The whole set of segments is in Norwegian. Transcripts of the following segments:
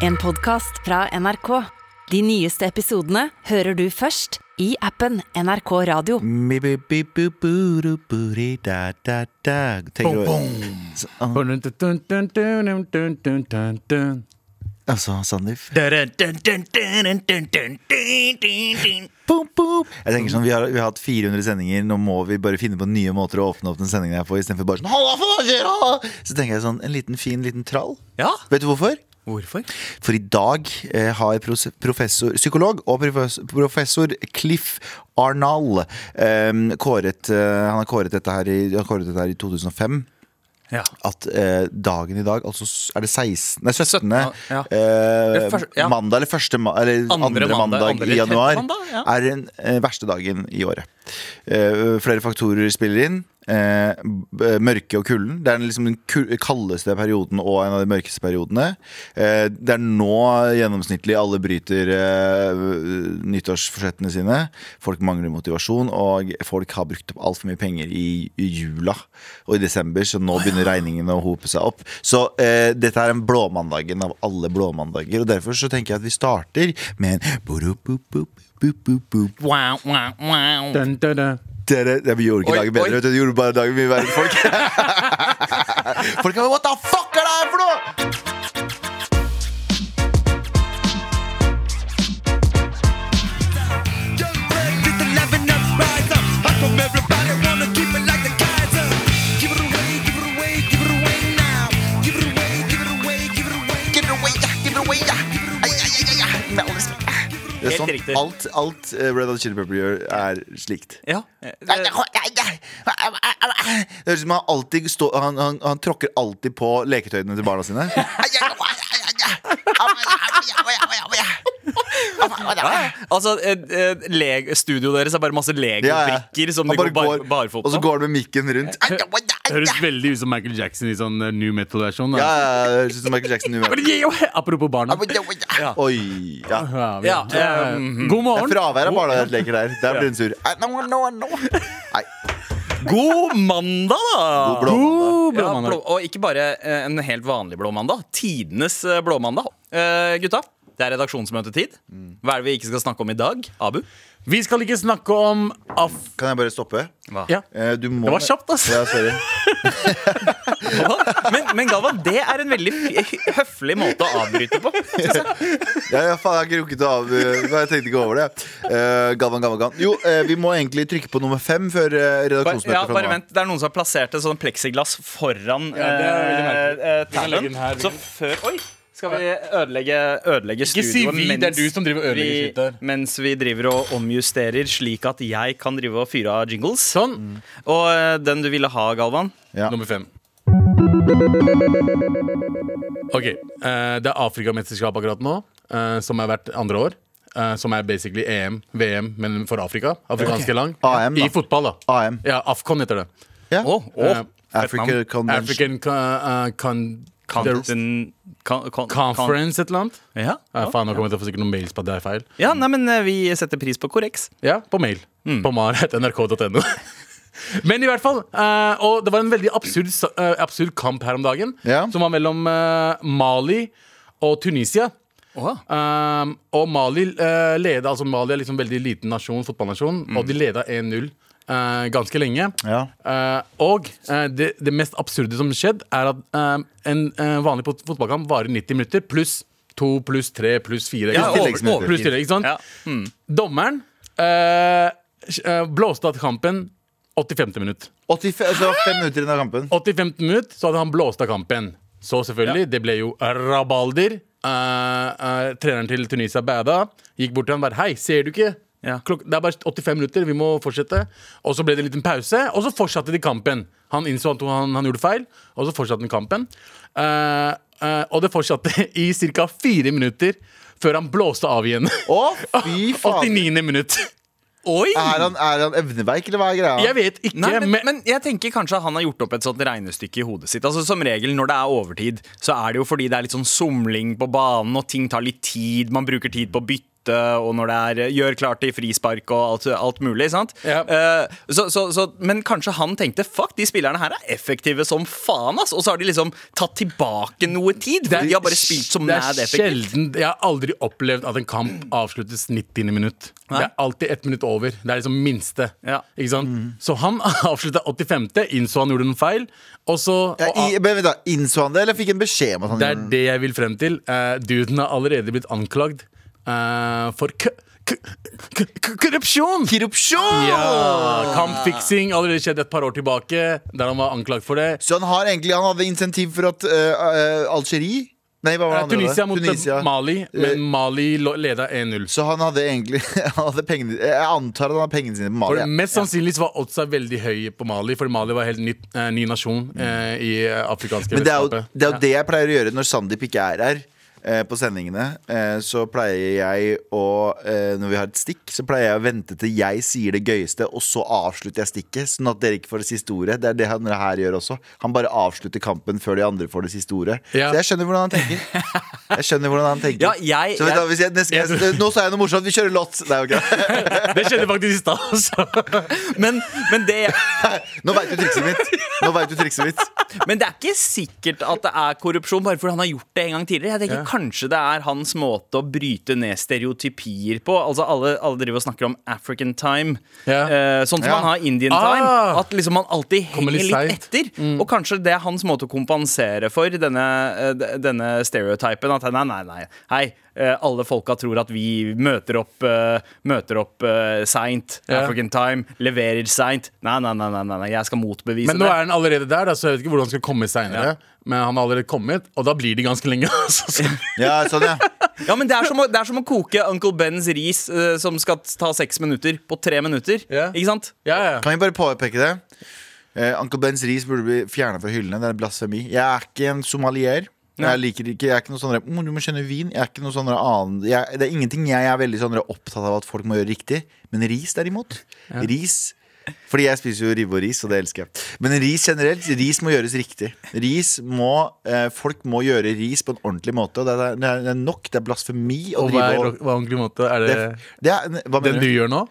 En podkast fra NRK. De nyeste episodene hører du først i appen NRK Radio. Ah, Altså, Sandeep. Jeg tenker sånn, vi har, vi har hatt 400 sendinger Nå må vi bare finne på nye måter å åpne opp den sendingen her på I stedet for bare sånn Halla, hva skjer da?» Så tenker jeg sånn, en liten fin liten trall Ja, Vet du hvorfor? Hvorfor? For i dag eh, har professor, psykolog og professor, Cliff Arnall eh, kåret, eh, Han har kåret dette her i, han har kåret dette her i 2005 Ja. at eh, dagen i dag, altså er det 16. Nei, 17. 17, ja. Eh, første- ja. Mandag eller første eller andre, Andre mandag, andre i januar mandag, er den eh, verste dagen i året. Eh, flere faktorer spiller inn. Eh, mørke og kulden. Det er liksom den kaldeste perioden og en av de mørkeste periodene. Eh, det er nå gjennomsnittlig alle bryter eh, nyttårsforsettene sine. Folk mangler motivasjon, og folk har brukt opp altfor mye penger i, i jula og i desember, så nå begynner regningene å hope seg opp. Så eh, dette er en blåmandagen av alle blåmandager, og derfor så tenker jeg at vi starter med en Dere, ja, vi gjorde ikke Oi, dagen bedre, vet du. Vi gjorde bare dagen mye verre enn folk. folk er What the fuck er det her for noe?! Det Helt sånn, riktig. alt, alt eh, Red Hot Chili Pepper gjør, er slikt. Ja. Det høres ut som han alltid stå, han, han, han tråkker alltid på leketøyene til barna sine. Altså, eh, eh, studioet deres er bare masse legobrikker som de bare går bar går- barfot Og så går han med mikken rundt. Det høres veldig ut som Michael Jackson i sånn eh, new metal-versjon. Ja, da. ja, det høres ut som Michael Jackson. nå. Apropos barna. Oi, ja. Ja, Ja, eh, God Det er morgen. fravær av barneleker der. Der blir hun sur. Nei, God mandag, da! god blå. God Ja, blå, og ikke bare eh, en helt vanlig blåmandag. Tidenes blå blåmandag. Uh, gutta, det er redaksjonsmøtetid. Hva er det vi ikke skal snakke om i dag? Abu? Vi skal ikke snakke om af... Kan jeg bare stoppe? Hva? Ja. Eh, Du må Det var kjapt, altså. Ja, sorry. Men, men Galvan, det er en veldig høflig måte å avbryte på. Ja, ja, faen, jeg har ikke rukket å av... eh, Jeg tenkte ikke over det. Uh, Galvan, Galvan, Galvan. Jo, uh, vi må egentlig trykke på nummer fem før uh, redaksjonsmøtet. ja, bare vent, Det er noen som har plassert et sånn pleksiglass foran Ja, uh, talent. Så før Oi! Skal vi ødelegge, ødelegge Ikke si vi, det er du som driver og ødelegger shit der. mens vi driver og omjusterer, slik at jeg kan drive og fyre av jingles? Sånn. Og eh, den du ville ha, Galvan? Ja. Nummer fem. Ok, eh, Det er Afrikamesterskap akkurat nå, eh, som er hvert andre år. eh, som er basically EM, VM, men for Afrika. Afrikanske lang AM, da. I fotball, da. AM. Ja, Afcon heter det. Yeah. Oh, oh. Fett Convention. African uh, con Conten- con- con- Conference et eller annet. Ja. Ja, faen, nå kommer jeg til å få sikkert noen mails på at det er feil. ja, nei, men eh, vi setter pris på korreks. Ja, på mail. Mm. På mar.nrk.no. Men i hvert fall. Uh, og det var en veldig absurd, eh, absurd kamp her om dagen. Ja. Som var mellom uh, Mali og Tunisia. Um, og Mali uh, leda Altså Mali er liksom veldig liten nasjon, fotballnasjon, og de leda 1-0 eh, ganske lenge. Ja. Uh, og uh, det, det mest absurde som skjedde, er at en vanlig fot- fotballkamp varer 90 minutter pluss 2 pluss 3 pluss 4. Ja, Pluss tillegg, ikke sant? Ja. Mm. Dommeren blåste av kampen 85. minutt. 85, altså fem minutter inn av kampen. 85 minutt så hadde han blåst av kampen. Så selvfølgelig, det ble jo rabalder. Uh, uh, treneren til Tunisia bada. Gikk bort til han og bare Hei, ser du ikke? Ja. Klok det er bare 85 minutter, vi må fortsette. Og så ble det en liten pause, og så fortsatte de kampen. Han innså at han, han gjorde feil, og så fortsatte han kampen. Uh, uh, og det fortsatte i ca. fire minutter før han blåste av igjen. Å, fy faen! 89. minutt. Oi! Er han, er han evneveik, eller hva er greia? Jeg vet ikke, Nei, men, men, men jeg tenker kanskje at han har gjort opp et sånt regnestykke i hodet sitt. Altså Som regel når det er overtid, så er det jo fordi det er litt sånn somling på banen, og ting tar litt tid. Man bruker tid på å bytte og når det er eh, gjør klart til frispark og alt, alt mulig. sant? Ja. Uh, så, så, så, men kanskje han tenkte fuck, de spillerne her er effektive som faen, ass. Og så har de liksom tatt tilbake noe tid. For de har bare spilt som det mad er effektivt. sjelden Jeg har aldri opplevd at en kamp avsluttes 90. minutt. Det er alltid ett minutt over. Det er liksom minste. Ja. Ikke sant? Så han avslutta 85., innså han gjorde noen feil, og så Ja, i, men, da, Innså han det, eller fikk en beskjed om at han Det er det jeg vil frem til. Uh, duden har allerede blitt anklagd eh, for kø korrupsjon! Korrupsjon! Ja, Kampfiksing allerede skjedd et par år tilbake, der han var anklagd for det. Så han har egentlig Han hadde insentiv for at uh, uh, Algerie Nei, det? Tunisia mot Tunisia. Mali, men Mali leda 1-0. Så han hadde egentlig han hadde pengene, Jeg antar at han hadde pengene sine på For Mali. ja. Mest sannsynlig var oddsa veldig høye på Mali, for Mali var en helt eh, ny nasjon eh, i afrikanske Men det er, jo, det er jo det jeg pleier å gjøre når Sandeep ikke er her. Eh, På sendingene eh, Så pleier jeg å eh, Når vi har et stikk, så pleier jeg å vente til jeg sier det gøyeste, og så avslutter jeg stikket. Sånn at dere ikke får det siste ordet. Det er det han her gjør også. Han bare avslutter kampen før de andre får det siste ordet. Ja. Så jeg skjønner hvordan han tenker. Jeg skjønner hvordan han tenker. Ja, jeg- så du, jeg- neste, jeg, nå sa jeg noe morsomt. Vi kjører låt. Nei, ok. Det skjedde faktisk i stad. altså. Men, men, det, Nå veit du trikset mitt. Nå vet du trikset mitt. men det er ikke sikkert at det er korrupsjon bare fordi han har gjort det en gang tidligere. Jeg tenker Ja. Kanskje det er hans måte å bryte ned stereotypier på. Altså Alle, alle driver og snakker om African time. yeah. uh, sånn som yeah. man har Indian Ah. time. At liksom man alltid henger litt litt, etter. etter. Og kanskje det er hans måte å kompensere for denne, eh, denne stereotypen. At nei, nei, nei. Hei, alle folka tror at vi møter opp, uh, møter opp uh, seint. Ja. African time. Leverer seint. Nei, nei, nei, nei, nei, jeg skal motbevise det. Men nå det. er han allerede der, da, så jeg vet ikke hvordan han skal komme seinere. Men han har allerede kommet, og da blir de ganske lenge. altså. Så- Ja, sånn, ja. Ja, men det er, som å, det er som å koke Uncle Bens ris uh, som skal ta seks minutter, på tre minutter. Ja. Ikke sant? ja, ja. Kan vi bare påpeke det? Uh, Uncle Bens ris burde bli fjerna fra hyllene. Det er blasfemi. Jeg er ikke en somalier. Jeg liker ikke, jeg er ikke noe sånn mm, Du må skjønne vin. Jeg er ikke noe sånn annen jeg, Det er ingenting jeg er veldig sånn opptatt av at folk må gjøre riktig. Men ris derimot. Ris Fordi jeg spiser jo ribbe og ris, og det elsker jeg. Men ris generelt, ris må gjøres riktig. Ris må, eh, Folk må gjøre ris på en ordentlig måte. Og det er, det er, nok. Det er blasfemi å Og hva er hva ordentlig måte? Er det, det, det er, den du? gjør nå?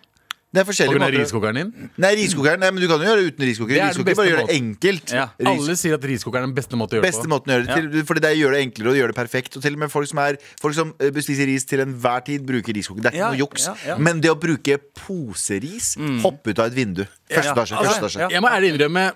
Det er forskjellige måter. riskokeren din? Nei, riskokeren, nei, men du kan jo gjøre det uten riskoker. Det er den Riskoker beste bare gjør det enkelt. Ja. Ris- Alle sier at riskokeren er den beste måten å gjøre det Beste på. måten å gjøre det til, Fordi det gjør det enklere og gjør det perfekt. Og til og med folk som, er, folk som eh, spiser ris til enhver tid, bruker riskoker. Det er ikke Ja, noe juks. ja, ja. Men det å bruke poseris, hoppe ut av et vindu. Første Ja. etasje. Altså, etasje. ja. Jeg må ærlig innrømme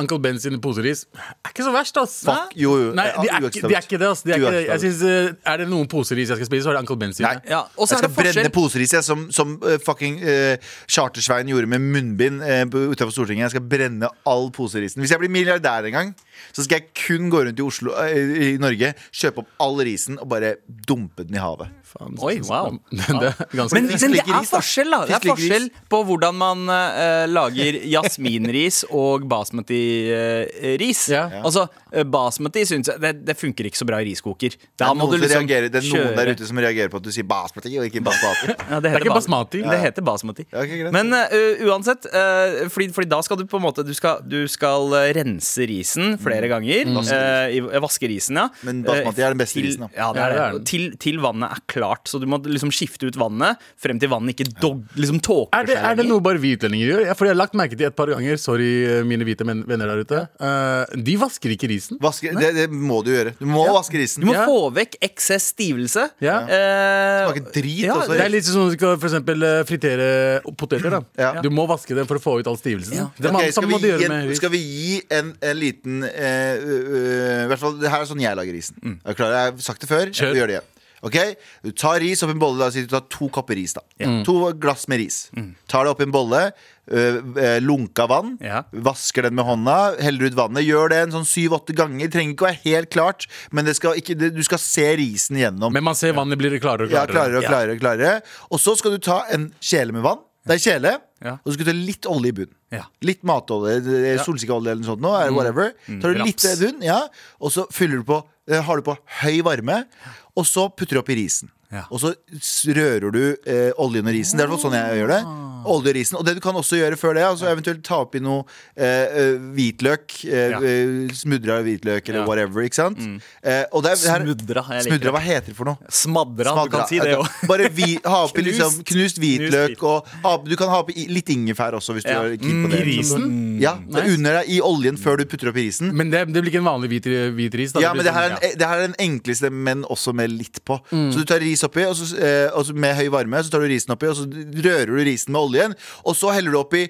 Uncle Ben sine poseris er ikke så verst, ass. Fuck, jo, jo. Nei, de er, ikke, de er ikke det. ass de er, ikke det. Jeg synes, eh, er det noen poseris jeg skal spise, så er det Uncle Ben sine. Nei. Ja, og så Jeg er skal det forskjell brenne poseris, jeg, som, som eh, fucking uh, Chartersveien gjorde med munnbind uh, utenfor Stortinget. Jeg skal brenne all poserisen. Hvis jeg blir milliardær en gang, så skal jeg kun gå rundt i Oslo eh, i Norge, kjøpe opp all risen og bare dumpe den i havet. Faen, Oi, wow. det er Men, men det er forskjell, da. Det er forskjell på hvordan man uh, lager jasminris og basmati-ris. Ja. Altså, uh, basmati syns jeg det, det funker ikke så bra i riskoker. Det Da er, må noen, du liksom reagerer, det er noen der ute som reagerer på at du sier basmati og ikke basmati. Ja, Det er ikke bas- basmati. Det heter basmati. Ja, okay. Men eh, uansett, eh, fordi, fordi da skal du på en måte Du skal, du skal rense risen flere ganger. Mm. i- eh, vaske risen, ja. Men basmati er den beste til, risen, da. Ja, det er det. Til, til vannet er klart. Så du må liksom skifte ut vannet frem til vannet ikke dog, liksom tåker Er det, seg er det noe bare vi utlendinger gjør? Ja, for jeg har lagt merke til et par ganger Sorry, eh, mine hvite venner der ute. uh, de vasker ikke risen. Vaske, det, det må du gjøre. Du må vaske risen. Du må Ja. få vekk eksess stivelse. Ja. Uh, Smaker drit ja, også. Det er litt sånn som du skal for eksempel fritere poteter. da Ja. Du må vaske dem for å få ut all stivelsen. Ja. Det er må, skal, vi gi gjøre med en, skal vi gi en, en liten uh, uh, I hvert fall, det her er sånn jeg lager risen. Mm. Jeg, klar? Jeg har sagt det før. Kjør. Vi gjør det igjen. Ok, Du tar ris oppi en bolle. Si du tar to kopper ris. da To glass med ris. Tar det oppi en bolle. øh, øh, lunka vann. Ja. Vasker den med hånda. Heller ut vannet. Gjør det en sånn syv-åtte ganger. Trenger ikke å være helt klart, men det skal ikke, det, du skal se risen gjennom. Men man ser vannet blir klarere og Ja, klarere. klarere og klarere, og klarere. Og så skal du ta en kjele med vann. Det er kjele. Ja. Og så skal du ta litt olje i bunnen. Ja. Litt matolje, det er solsikkeolje eller noe sånt. Nå, eller whatever. Tar du litt Raps. bunn, ja, og så fyller du på, eh, har du på høy varme. Og så putter du oppi risen. Ja. og så rører du eh, oljen og risen. Det er sånn jeg gjør det. Olje og risen. Og det du kan også gjøre før det, altså eventuelt ta oppi noe eh, eh, hvitløk. Eh, Ja. eh, smudra hvitløk eller Ja. whatever, ikke sant? Eh, og det er, her- Smudra, jeg liker Smudra, hva heter det for noe? Smadra, du kan si det òg. Bare vi, ha oppi Knust. liksom, knust hvitløk. Knust Og ha, du kan ha oppi litt ingefær også, hvis du Ja. keen på Mm, det. I risen? Ja, det er under deg i oljen før du putter oppi risen. Men det, det blir ikke en vanlig hvit, hvit ris. Da. Ja, men det her, er sånn- det her er den enkleste, men også med litt på. Mm. Så du tar ris oppi, og så, eh, og så med høy varme, så tar du risen oppi, og så rører du risen med oljen, og så heller du oppi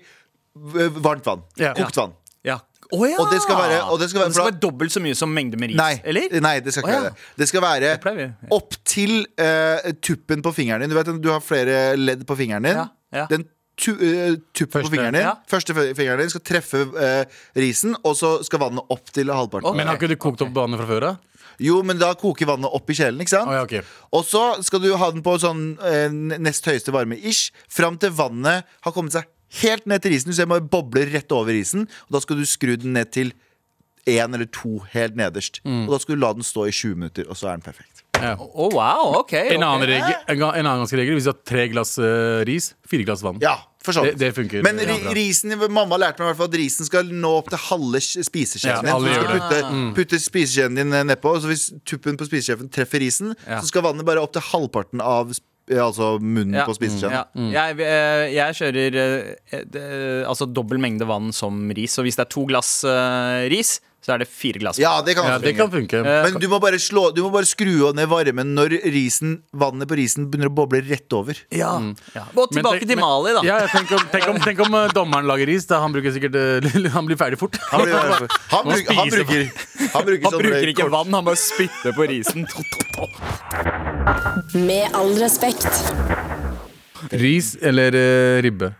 v- varmt vann. Ja. Kokt vann. Ja. Å ja! Og det skal være- og det skal være- det skal være dobbelt så mye som mengde med ris, Nei, eller? nei, det skal ikke Å, ja. være det. Det skal være Det pleier vi. opp til eh, tuppen på fingeren din. Du vet du har flere ledd på fingeren din. Ja, ja. Den tu, eh, tuppen på fingeren din ja. Første fingeren din skal treffe eh, risen, og så skal vannet opp til halvparten. Ok. Men har ikke du kokt opp vannet fra før av? Jo, men da koker vannet opp i kjelen, ikke sant? Oh, ja, ok. Og så skal du ha den på sånn eh, nest høyeste varme ish, fram til vannet har kommet seg helt ned til isen. Du ser bare bobler rett over isen, og da skal du skru den ned til én eller to helt nederst. Mm. Og da skal du la den stå i 20 minutter, og så er den perfekt. Ja. Oh, wow, ok. En, annen regel, en, en annen ganske regel Hvis du har tre glass uh, ris, fire glass vann. Ja, for sånn. Det, det funker. Men ri risen, mamma lærte meg i hvert fall at risen skal nå opp til halve sk- spiseskjeen Ja, din. Så du skal putte, putte spiseskjeen din eh, nedpå. Så hvis tuppen på spiseskjeen treffer risen, Ja. så skal vannet bare opp til halvparten av eh, Altså munnen Ja. på spiseskjeen. Ja. Jeg, eh, jeg kjører altså dobbel mengde vann som ris. Så hvis det er to glass uh, ris, så er det fire glass. Ja, det kan Ja, også det kan funke. funke. Eh, Men du må bare slå Du må bare skru ned varmen når risen, vannet på risen begynner å boble rett over. ja. ja. Og Men tilbake tenk- til men- Mali, da. Ja, tenk, om, tenk, om, tenk om eh, dommeren lager ris. Da han bruker sikkert eh, Han blir ferdig fort. Han, blir, han, bruker, han bruker Han bruker, Han bruker kort- ikke vann, han bare spytter på risen. Med all respekt. Ris eller eh, ribbe?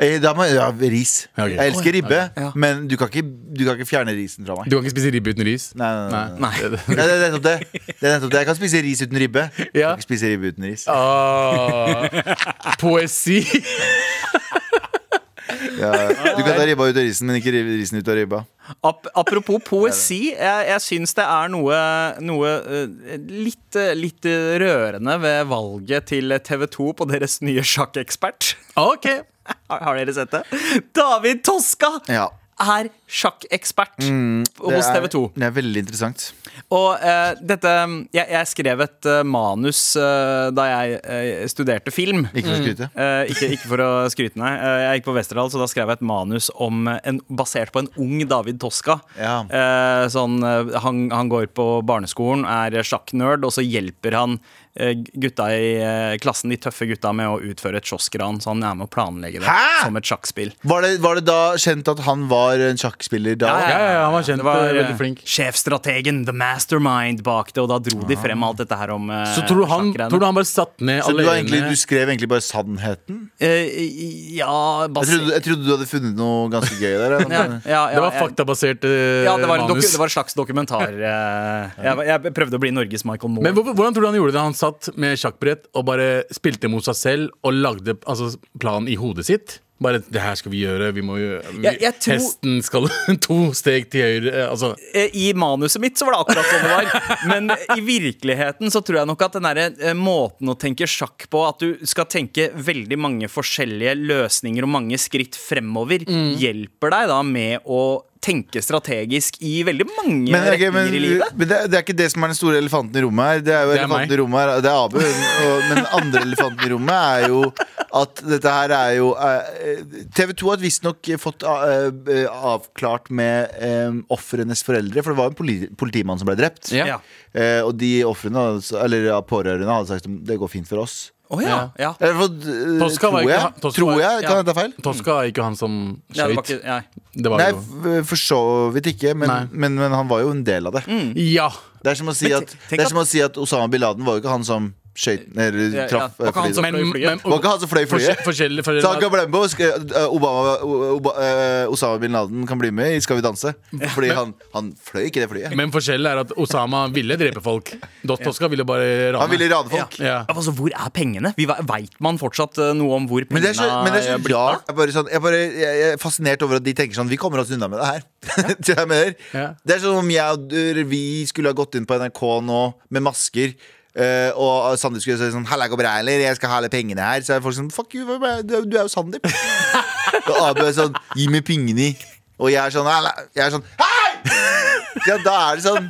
Eh, Da må, ja, ris. Ja, ok. Jeg elsker ribbe, Ja. men du kan, ikke, du kan ikke fjerne risen fra meg. Du kan ikke spise ribbe uten ris? Nei, nei, nei, nei. Nei. Nei, det er nettopp det. det, er nettopp det. Jeg kan spise ris uten ribbe. Jeg Ja. kan ikke spise ribbe uten ris. Ah, poesi! Ja. Du kan ta ribba ut av risen, men ikke rive risen ut av ribba. Ap apropos poesi, jeg, jeg syns det er noe, noe eh, litt, eh, litt rørende ved valget til TV 2 på deres nye sjakkekspert. Ok. Har, har dere sett det? David Toska Ja. er sjakkekspert mm, hos TV 2. Det er veldig interessant. Og uh, dette jeg, jeg skrev et uh, manus uh, da jeg studerte film. Ikke for å skryte. Eh, ikke, ikke for å skryte, nei. Jeg gikk på Westerdal, så da skrev jeg et manus om en, basert på en ung David Toska. Ja. Sånn, han, han går på barneskolen, er sjakknerd, og så hjelper han gutta i eh, klassen, de tøffe gutta, med å utføre et kioskran. Så han er med å planlegge det Hæ? som et sjakkspill. Var det, var det da kjent at han var en sjakkspiller da? Ja, ja, ja, han var kjent, Det var, eh, veldig eh, flink. Sjefstrategen, the mastermind bak det, og da dro de frem alt dette her om eh, Så tror du han, tror du han bare satt ned Så du, var egentlig, du skrev egentlig bare sannheten? Eh, ja, Jeg basi- trodde, jeg trodde du hadde funnet noe ganske gøy der. ja, Ja. ja, ja, det var faktabasert uh, Ja, det var, manus. det var en slags dokumentar. Uh, jeg, jeg prøvde å bli Norges Michael Moore. Men hvordan tror du han gjorde det? Han satt med sjakkbrett og bare spilte mot seg selv og lagde altså, planen i hodet sitt? Bare 'det her skal vi gjøre', vi må gjøre vi, jeg tror- Hesten skal to steg til høyre eh, Altså Eh, I manuset mitt så var det akkurat sånn det var. Men i virkeligheten så tror jeg nok at den der, eh, måten å tenke sjakk på, at du skal tenke veldig mange forskjellige løsninger og mange skritt fremover, Mm. hjelper deg da med å tenke strategisk i veldig mange Men, retninger men, i livet. men det, det er ikke det som er den store elefanten i rommet her. Det er jo Det er elefanten meg. i rommet her Det er Abu. Og, men den andre elefanten i rommet er jo at dette her er jo eh, TV 2 har visstnok fått eh, eh, avklart med eh, ofrenes foreldre, for det var en politi politimann som ble drept. Ja. Eh, og de ofrene, altså- eller ja, pårørende, hadde sagt at det går fint for oss. Å ja. ja. Ja. for, eh, Toska var tror ikke jeg, han- Tosca tror var- jeg, kan ja. jeg ta feil? Toska er ikke han som Ja, det var skøyt. ikke, nei. Det var Nei, jo f- for så vidt ikke, men, Nei. men, men han var jo en del av det. Ja! Det er som å si Men at, tenk det er at- som å si at Osama bin Laden var jo ikke han som skøyt traff Ja, ja. traff var ikke han flyet. som Men, fløy men, var ikke han som fløy flyet. forskjell- forskjellig forskjell- Taka Blembo, skal- uh, Obama, Oba, uh, Osama bin Laden kan bli med i Skal vi danse. Fordi han, han fløy ikke det flyet. Men forskjellen er at Osama ville drepe folk. Dot Toska ville bare rane. Han ville rane folk. Ja. Altså, hvor er pengene? Vi Veit man fortsatt eh, noe om hvor Men det er så, men det er så er blitt av? rart. Jeg, bare sånn, jeg, bare, jeg, jeg er fascinert over at de tenker sånn Vi kommer oss unna med det her. Det er sånn om jeg og du- vi skulle ha gått inn på NRK nå med masker. Eh, og Sandeep skulle si sånn 'Halla, går bra, eller? Jeg skal ha alle pengene her.' Så er folk sånn 'Fuck you, du, du er jo Sandeep'. og Abu er sånn 'Gi meg pengene'. Og jeg er sånn Jeg er sånn Hei! Ja, da er det sånn.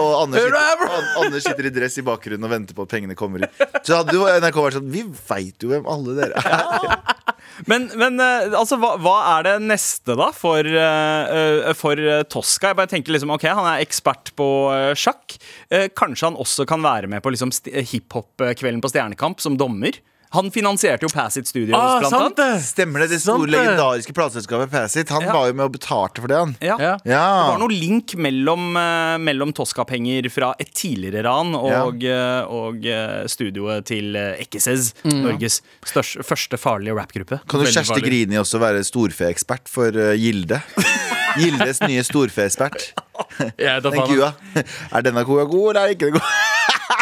Og Anders sitter, Anders sitter i dress i bakgrunnen og venter på at pengene kommer ut. Så hadde jo NRK vært sånn Vi veit jo hvem alle dere er. Men, men eh, altså, hva, hva er det neste, da, for, eh, for Tosca? Jeg bare tenker liksom, ok, Han er ekspert på sjakk. Uh, kanskje han også kan være med på liksom, hiphop-kvelden på Stjernekamp som dommer? Han finansierte jo Passit Studios, Ah, blant sant annet. det! Stemmer det? Det store legendariske plateselskapet Passit. Han Ja. var jo med og betalte for det, han. Ja. Ja. Det var noe link mellom, eh, mellom Tosca-penger fra et tidligere ran og, ja. og og studioet til eh, Ekkesez, Norges største, første farlige rappgruppe. Kan jo Kjersti. Grini også være storfeekspert for uh, Gilde? Gildes nye storfeekspert. Den kua. Er denne kua god, eller er ikke den god?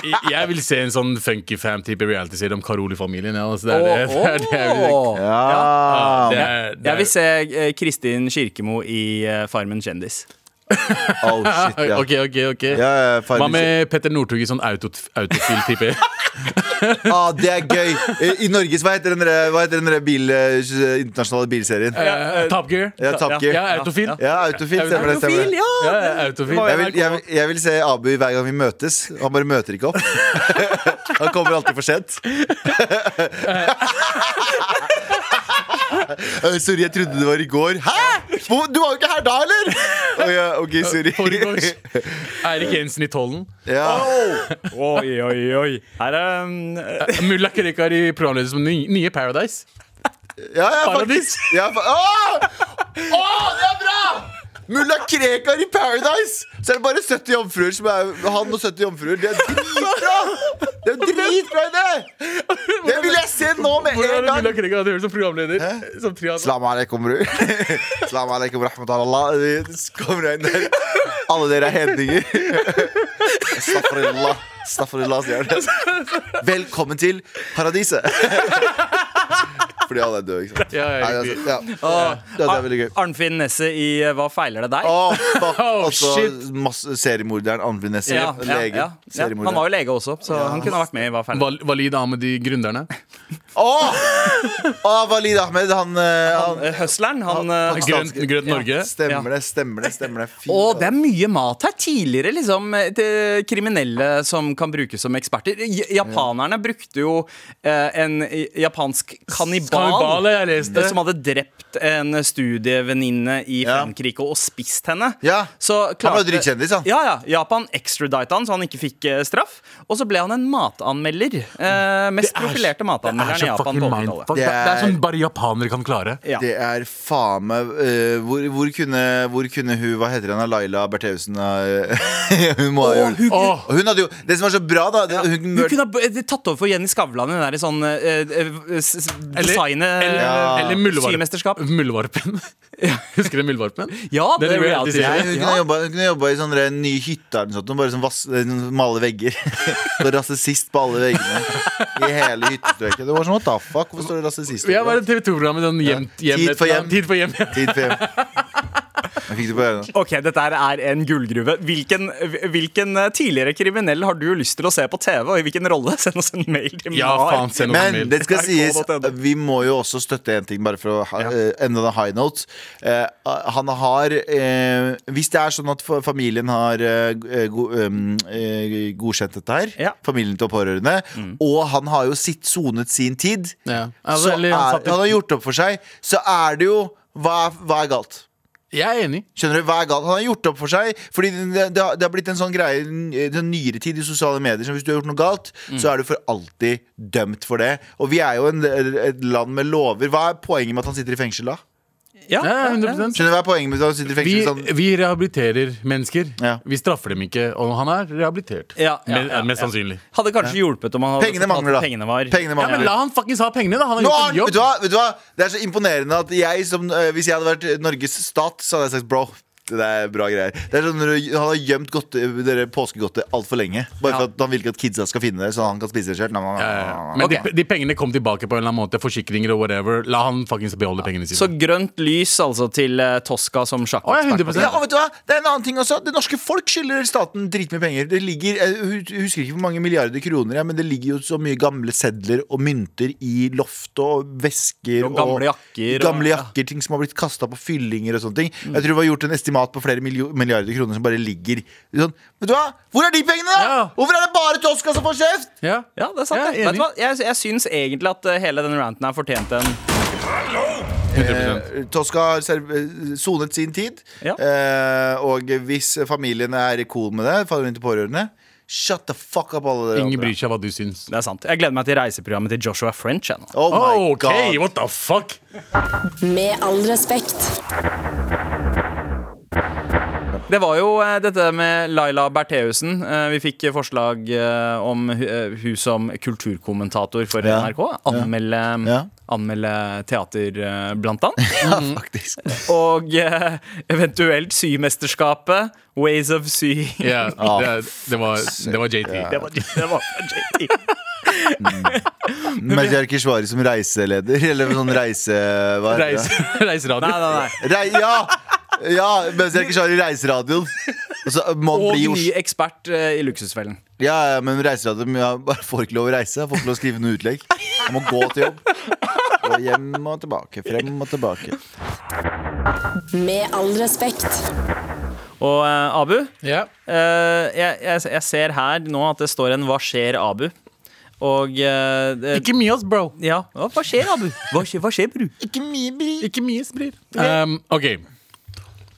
Jeg, jeg vil se en sånn funky fam-type reality-serie om Karoli-familien. Ja, altså, det er det, det, er det jeg. Ja. det er, det Jeg er, vil se eh, Kristin Kirkemo i eh, Farmen kjendis. Oh, shit, ja. Ok, ok, ok Ja, ja, Hva med Petter Northug i sånn auto, autofil-type? ah, det er gøy! I Norges, hva heter den der- hva heter den der bil, eh, internasjonale bilserien? Uh, Top Gear? Ja, Top Gear. Ja, autofil? Ja, Autofil. Stemmer det. stemmer ja! Ja, ja, autofil. Jeg vil, jeg, vil, jeg vil se Abu hver gang vi møtes. Han bare møter ikke opp. Han kommer alltid for sent. Sorry, jeg trodde det var i går. Hæ?! Du var jo ikke her da, eller?! Oh, ja, ok, sorry. Eirik Jensen i Tollen. Ja. Oi, oi, oi. Her er um, Mulla Krekar i programleder som nye Paradise. Ja, ja, Paradis. Ja, fa Åh! Åh, det er bra! Mulla Krekar i Paradise! Så er det bare 70 jomfruer som er han og 70 jomfruer. Det er dritbra! Det er dritbra idé! Det vil jeg se nå med Hvordan en hadde Mulla! Krekar hadde hørt som programleder? Som triad. Salam alaikum, bror. Salam alaikum, rahmatullah. Så kommer jeg inn der. Alle dere er hedninger. Staffrullah. Staffrullah, sier han. Velkommen til paradiset. Fordi alle er døde, ikke sant. Ja, ja, Nei, altså, ja. Ja, det er veldig gøy. Arnfinn Nesset i eh, Hva feiler det deg? Åh, fuck. Oh, altså, shit. masse seriemorderen Arnfinn Nesse. Ja, ja, lege. ja. Ja, han Seriemorderen. var jo lege også, så han kunne ha vært med i Hva feiler det Val Walid Ahmed i Gründerne. Åh! Åh, Walid Ahmed, han, eh, han Eh, Hustleren, han eh, Han- Grønt, grønt Norge. Stemmer det, stemmer det. stemmer det Fy Og det er mye mat her. Tidligere liksom eh, til kriminelle som kan brukes som eksperter. J- Japanerne brukte jo eh, en i- japansk kannibal, Kannibal, jeg leste. som hadde drept en studievenninne i Ja. Frankrike og spist henne. Ja. Så Han var jo klarte- dritkjendis, han. Ja, ja. Japan extradita han, så han ikke fikk eh, straff. Og så ble han en matanmelder. Eh, mest profilerte matanmelderen i Japan på 80-tallet. Det, Det er, det er sånn bare japanere kan klare. Ja. Det er faen meg eh, hvor, hvor, kunne, hvor kunne hun Hva heter hun? Laila Bertheussen? eh, hun må ha Åh, gjort hun- Åh. Og hun hadde jo Det som var så bra, da det, hun, Hun kunne ha b- tatt over for Jenny Skavlan i det der sånn eh, eh, s- s- designet Eller, Ja. eller Symesterskap. Muldvarpen. Husker du Muldvarpen? Ja, det er Den reality reality-serien. hun kunne jobba, jobba i sånne nye hytter eller noe sånt, bare sånn vass, eh, male vegger. Så rasist på alle veggene i hele hyttestrøket. Det var sånn, what the fuck? Hvorfor står det rasist? Jeg var bare TV 2-programmet sånn hjem, hjem, Tid for hjem. Tid for hjem. Tid for hjem. Jeg fikk det på øynene. Ok, dette er en gullgruve. Hvilken, hvilken eh, tidligere kriminell har du lyst til å se på TV, og i hvilken rolle? Send oss en mail til Ja, Mar. faen, send Men mail. det skal sies, vi må jo også støtte en ting, bare for å ha, eh, ende den high note. Eh, han har eh, Hvis det er sånn at familien har eh, go, um, eh, godkjent dette her, Ja. familien til pårørende, og han har jo sitt sonet sin tid, Ja. Så er, han har gjort opp for seg, så er det jo Hva, hva er galt? Jeg er enig. Skjønner du, hva er galt? Han har gjort opp for seg Fordi det, det, har, det har blitt en sånn greie i den nyere tid i sosiale medier som hvis du har gjort noe galt, så er du for alltid dømt for det Og vi er jo en, et land med lover Hva er poenget med at han sitter i fengsel da? Ja, Ja, ja, 100 Skjønner du hva er poenget med å sitte sitter i Vi, fengsel? Sånn, vi rehabiliterer mennesker. Ja. Vi straffer dem ikke, og han er rehabilitert. Ja, ja, Men- ja, mest ja. sannsynlig. Hadde kanskje hjulpet om han hadde Pengene mangler da at Pengene var Pengene Ja, men mangler La han fuckings ha pengene, da! Han har Nå, gjort en vet, jobb. du hva, vet du hva? Det er så imponerende at jeg som, eh, Hvis jeg hadde vært Norges stat Så hadde jeg sagt bro Det er bra greier. Det er sånn når du, Han har gjemt godte, dere påskegodtet altfor lenge. Bare for at han vil ikke at kidsa skal finne det, så han kan spise det selv. Nam, nam, Ja, ja, ja. Men Ok. de, de pengene kom tilbake på en eller annen måte. Forsikringer og whatever. La han fuckings beholde pengene Så grønt lys altså til eh, Tosca som Å, ja, sjakkekspert. 100%. Ja, og vet du hva? Det er en annen ting også. Det norske folk skylder staten dritmye penger. Det ligger, Jeg hu- husker ikke hvor mange milliarder kroner, ja, men det ligger jo så mye gamle sedler og mynter i loft og vesker. Og gamle jakker, og- Gamle jakker, Ting som har blitt kasta på fyllinger og sånne ting. Mm. Jeg tror det var gjort en estimat på flere milliarder kroner som bare ligger sånn. Vet du hva? Hvor er de pengene, da? Ja. Hvorfor er det bare Tosca som får kjeft? Ja. Ja, det er sant. Ja, det. Vet du hva? Jeg, jeg syns egentlig at eh, hele den ranten her fortjente en 100%. Eh, Tosca har eh, sonet sin tid. Ja. Eh, og hvis familien er cool med det, faller inn til pårørende, shut the fuck up, alle dere Ingen bryr seg hva du syns. Det er sant. Jeg gleder meg til reiseprogrammet til Joshua French. jeg. Oh my god. what the fuck? Med all respekt. Det var jo eh, dette med Laila Bertheussen. Eh, vi fikk forslag eh, om hu- hun som kulturkommentator for Ja. NRK. Anmelde, Ja. anmelde teater, blant annet. Ja, faktisk. Og eventuelt Symesterskapet. Ways of Sy. Ja, Ah, det, det, var, det var JT. Det var, det var JT. Mazyar Keshvari som reiseleder, eller sånn reise... Hva heter det? Reiseradio. Nei, nei, nei. Re ja! Ja, Mazyar Keshvari i reiseradioen. Og så må Og bli ny ekspert eh, i Luksusfellen. Ja, ja, men reiseradioen ja, bare får ikke lov å reise. Jeg Får ikke lov å skrive noe utlegg. Jeg må gå til jobb. Og hjem og tilbake. Frem og tilbake. Med all respekt. Og eh, Abu, Ja. eh, jeg, jeg, jeg ser her nå at det står en 'Hva skjer, Abu?' Og eh, det- Ikke mye, ass, bro. Ja, hva skjer, Abu? Hva skjer, hva skjer bru? Ikke mye bry. Ikke mye sprir. Um, OK.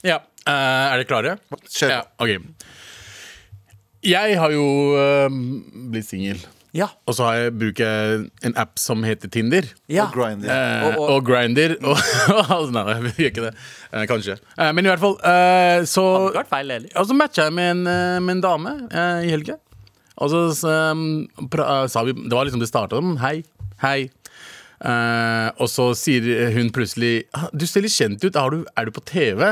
Ja. Uh, er dere klare? Kjør. Ja, ok Jeg har jo uh, blitt singel. Ja. Og så har jeg, bruker jeg en app som heter Tinder. ja. Og Grindr. Eh, Og- og, og- Grindr, Og, nei, jeg gjør ikke det. Eh, kanskje. Eh, men i hvert fall eh, så Hadde vært feil. Og så matcha jeg med en, med en dame i helga. Og så um, pra, sa vi Det var liksom det starta som hei, hei. Eh, og så sier hun plutselig «Ah, Du ser litt kjent ut. Er du, er du på TV?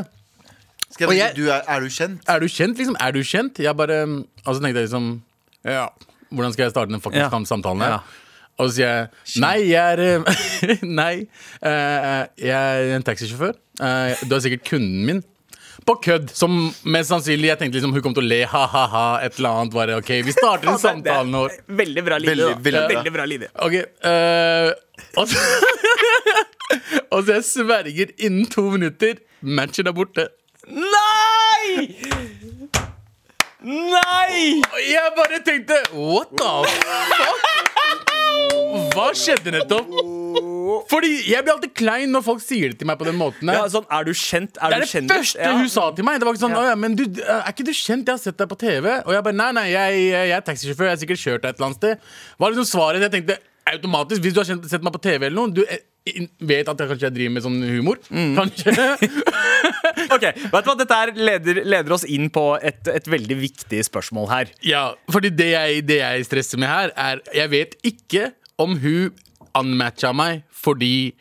Skal Og jeg, jeg- du er, er du kjent? Er du kjent, liksom? Er du kjent? Jeg bare Altså tenkte jeg liksom Ja, hvordan skal jeg starte den faktisk Ja. samtalen her? Ja. Og så sier jeg Nei, jeg er eh, Nei, eh, jeg er en taxisjåfør. Eh, du er sikkert kunden min. På kødd. Som mest sannsynlig jeg tenkte liksom hun kom til å le ha-ha-ha, et eller annet. Bare OK, vi starter en samtale nå. Veldig bra linje. Veldig, veldig bra. veldig bra linje. Ok, uh, og, så, og så jeg sverger innen to minutter Matchen er borte. Nei! Nei! Jeg bare tenkte What the fuck? Hva skjedde nettopp? Fordi jeg blir alltid klein når folk sier det til meg på den måten. Ja, sånn, er du kjent? Er det er det kjendis? første Ja. hun sa til meg. Det var ikke sånn, Ja. Men du, Er ikke du kjent? Jeg har sett deg på TV. Og jeg bare Nei, nei, jeg, jeg er taxisjåfør. Jeg har sikkert kjørt deg et eller annet sted. Hva er liksom svaret? Jeg tenkte automatisk, Hvis du har kjent, sett meg på TV eller noe Du eh, vet at jeg kanskje jeg driver med sånn humor. Mm. Kanskje. Ok, vet du hva? Dette leder, leder oss inn på et, et veldig viktig spørsmål her. Ja, fordi det jeg, det jeg stresser med her, er Jeg vet ikke om hun unmatcha meg fordi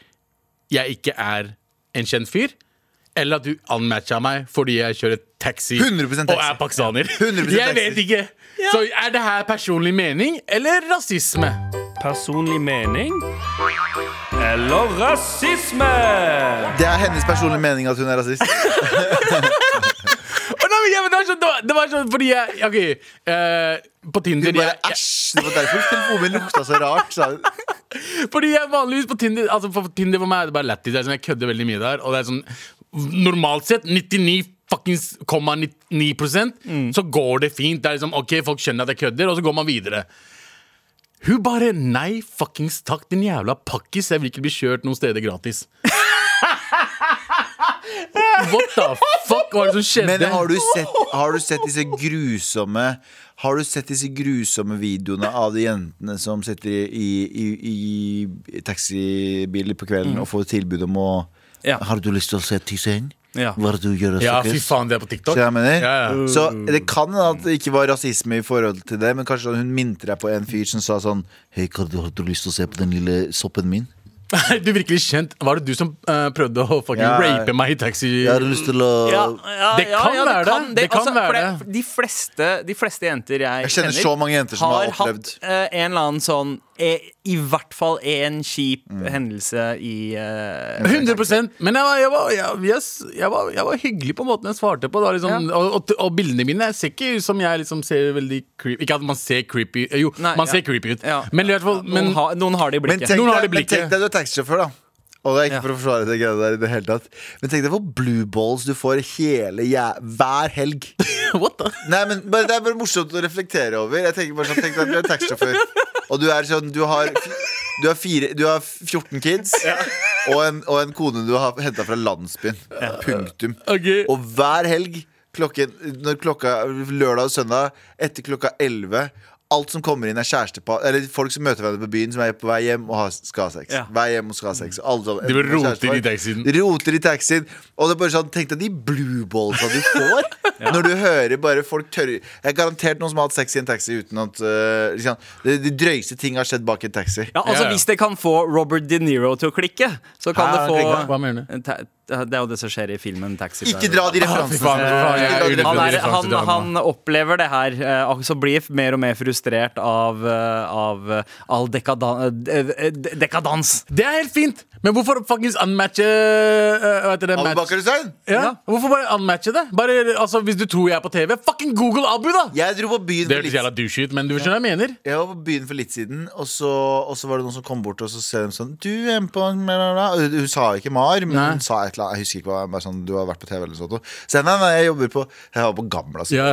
jeg ikke er en kjent fyr. Eller at hun unmatcha meg fordi jeg kjører taxi, taxi. og er pakistaner. Jeg vet ikke. Så er det her personlig mening eller rasisme? Personlig mening eller rasisme? Det er hennes personlige mening at hun er rasist. Å, nei, ja, det, var sånn, det, var, sånn fordi jeg OK, Uh, på Tinder Hun bare æsj. Det var derfor telefonen lukta så rart. Så. Fordi jeg vanligvis på Tinder Altså på Tinder for meg er det bare lættis. Sånn, Jeg kødder veldig mye der. Og det er sånn Normalt sett 99 fuckings 99 Så går det fint. Det er liksom OK, folk skjønner at jeg kødder, og så går man videre. Hun bare Nei, fuckings takk, din jævla pakkis. Jeg vil ikke bli kjørt noen steder gratis. What the fuck var det som skjedde? Men har du, sett, har du sett disse grusomme Har du sett disse grusomme videoene av de jentene som sitter i, i, i, i taxibiler på kvelden og får tilbud om å Ja. Har du lyst til å se tissen? Ja. Hva er det du gjør? Ja, fy faen, det er på TikTok. Så jeg mener Ja, ja. Så det kan hende at det ikke var rasisme i forhold til det, men kanskje hun minte deg på en fyr som sa sånn Hei, har du, har du lyst til å se på den lille soppen min? Er du virkelig kjent? Var det du som uh, prøvde å fucking Ja. rape meg i taxi? Jeg har lyst til å Ja, ja, Det kan ja, være det. Det kan altså, være for De fleste, de fleste jenter jeg, Jeg kjenner så mange jenter som har opplevd. hatt uh, en eller annen sånn eh, I hvert fall en kjip Mm. hendelse i uh, 100% Men jeg var, jeg, var, jeg, yes, jeg, var, jeg var hyggelig på måten jeg svarte på. Liksom, og, og, og bildene mine ser ikke ut som jeg liksom ser veldig creepy Ikke at man ser creepy eh, Jo, Nei, man ja. ser creepy ut. Ja. Men i hvert fall men, noen, har, noen har det i Men blikket. tenk deg, men tenk deg du er taxisjåfør, da. Og det er ikke Ja. for å forsvare det greia der i det hele tatt. Men tenk deg hvor blue balls du får hele jæ hver helg. What the? Nei, men bare, Det er bare morsomt å reflektere over. Jeg tenker bare sånn, Tenk deg at du er taxisjåfør, og du er sånn Du har, du har, fire, du har 14 kids og, en, og en kone du har henta fra landsbyen. Punktum. Okay. Og hver helg, klokken, når klokka, lørdag og søndag, etter klokka 11 Alt som kommer inn, er kjærestepar Eller folk som møter hverandre på byen, som er på vei hjem og skal ha sex. Ja. Vei hjem og skal ha sex. Alle De vil roter i taxien. Roter i taxien. Og det er bare sånn, Tenk deg de blue ballsa du får når du hører bare folk tørre Jeg er garantert noen som har hatt sex i en taxi uten at uh, liksom, De, de drøyeste ting har skjedd bak en taxi. Ja, altså Ja, ja. Hvis det kan få Robert De Niro til å klikke, så kan Hæ, det få? Hva mener du? Det er jo det som skjer i filmen Taxi Ikke dra de referansene. er han, er, han, han opplever det her, så altså blir mer og mer frustrert av, eh, av eh, all dekadan, eh, eh, dekadans. Det er helt fint! Men hvorfor fuckings unmatche uh, det? Match? Hussein? Ja. Hvorfor bare unmatche det? Bare, altså, Hvis du tror jeg er på TV, fucking google Abu, da! Jeg dro på byen Det for hørtes litt jævla douche ut, men du skjønner hva jeg mener? Jeg var på byen for litt siden, og så, og så var det noen som kom bort og så ser de sånn Du er på bla, bla, bla». Og Hun sa ikke Mar, men Nei. hun sa et eller annet. Jeg husker ikke hva bare sånn, Du har vært på TV eller sånt. Så jeg, nei, nei, jeg jobber på Jeg var på Gamla. Så. Ja.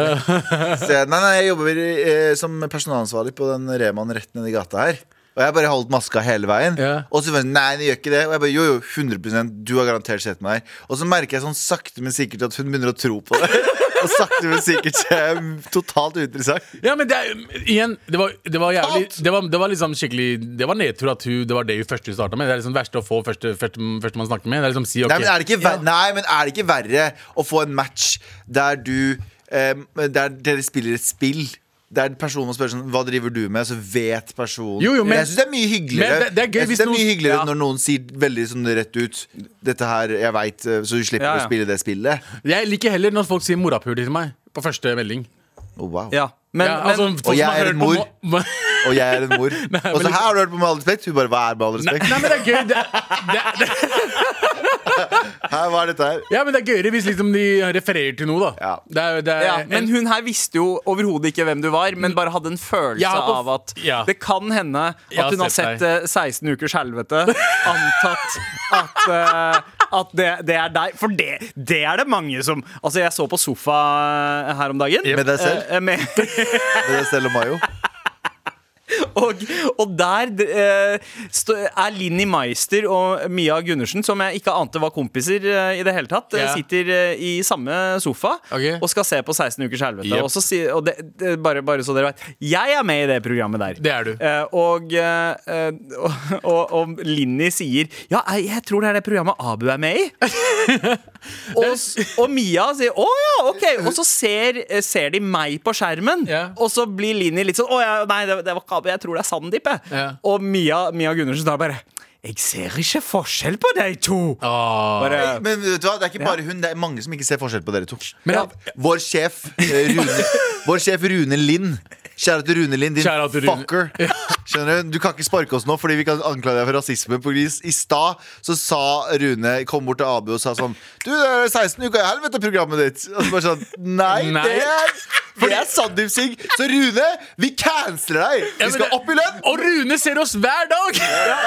Så jeg, nei, nei, jeg jobber eh, som personalansvarlig på den Remaen rett nedi gata her. Og jeg bare holdt maska hele veien. Ja. Og så var hun nei, den gjør ikke det. Og jeg bare, jo, jo, 100 Du har garantert sett meg her. Og så merker jeg sånn sakte, men sikkert at hun begynner å tro på det. og sakte, men sikkert så er jeg totalt uinteressant. Ja, men det er, igjen, det var, det var jævlig det var, det var liksom skikkelig Det var nedtur at hun, det var det hun første hun starta med. Det er liksom det verste å få første, første, første man snakker med. Det er liksom si ok Nei, men er det ikke, ver Nei, men er det ikke verre å få en match der du eh, Der dere spiller et spill? Der personen spør sånn Hva driver du med? Så vet personen Jo, jo, men- Jeg syns det er mye hyggeligere. Det- det er gøy jeg synes hvis det er noen- mye hyggeligere Ja. når noen sier veldig sånn rett ut Dette her, jeg veit, så du slipper Ja, ja. å spille det spillet. Jeg liker heller når folk sier morapuler til meg på første melding. Oh, wow. Ja, men, Ja, altså, men Og jeg er en på mor. mo- Og jeg er en mor. men og så her har du hørt på Med all respekt. Hun bare Hva er med all respekt? nei, men det er gøy. Det, det, det, Her, hva er dette her? ja, men det er gøyere hvis liksom de refererer til noe, da. Ja. Det er, det er, ja, men hun her visste jo overhodet ikke hvem du var, men bare hadde en følelse på- av at ja. det kan hende at hun har sett sett eh, 16 ukers helvete. Antatt at, uh, at det, det er deg. For det, det er det mange som Altså, jeg så på sofa eh, her om dagen. Med deg selv? Med, Med selv og Mayo? og, og der eh, er Linni Meister og Mia Gundersen, som jeg ikke ante var kompiser eh, i det hele tatt, yeah. Sitter eh, i samme sofa okay. og skal se på 16 ukers helvete. Yep. Og, så si, og det, det, bare, bare så dere vet, jeg er med i det programmet der. Det er du. Og, og, og, Linni sier Ja, jeg, tror det er det programmet Abu er med i. og, og Mia sier å ja, ok. Og så ser, ser de meg på skjermen, yeah. og så blir Linni litt sånn å ja, nei, det, det var ikke Abu, jeg tror det er Sandeep. jeg». Ja. Og Mia, Mia Gundersen tar bare Jeg ser ikke forskjell på de to. Oh. Bare, Men vet du hva, det er ikke bare hun, det er mange som ikke ser forskjell på dere to. Men Ja. Vår sjef eh, Rune Vår sjef Rune Lind. Kjære til Rune Lind, din Rune. fucker. Skjønner Du Du kan ikke sparke oss nå fordi vi kan anklage deg for rasisme. På. I stad så sa Rune Kom bort til Abu og sa sånn Du, det er 16 uker i helvete-programmet ditt. Og så bare sånn Nei, Nei. det er det er Sandeep Singh. Så Rune, vi canceler deg! Vi skal opp i lønn! Og Rune ser oss hver dag!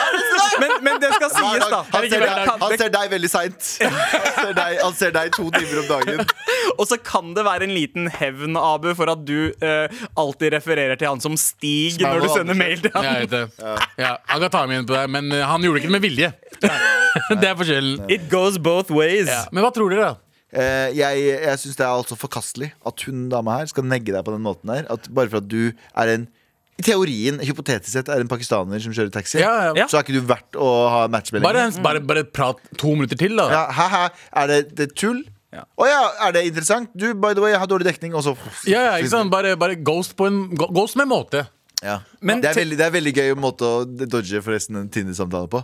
men, men det skal sies, da. Han ser, deg, han ser deg veldig seint. Han, han ser deg to timer om dagen. Og så kan det være en liten hevn, Abu, for at du uh, alltid refererer til han som Stig når du sender mail til han. jeg vet det. Ja, han kan ta meg igjen på det, men eh, han gjorde det ikke med vilje. Det er forskjellen. It goes both ways. Ja. Men hva tror dere, da? Eh, jeg jeg syns det er altså forkastelig at hun dama her skal negge deg på den måten her. At bare for at du er en i teorien, hypotetisk sett, er en pakistaner som kjører taxi, Ja, ja. så er ikke du verdt å ha matchmelding. Bare, bare, bare prat to minutter til, da. ja, Hæ-hæ, er det, det tull? Å Ja. ja. er det interessant? Du, by the way, jeg har dårlig dekning. Og så Ja, ja, ikke sant? Bare, bare ghost på en Ghost med måte. Ja. Men det, er veldig, det er veldig gøy måte å dodge forresten en Tinder-samtale på.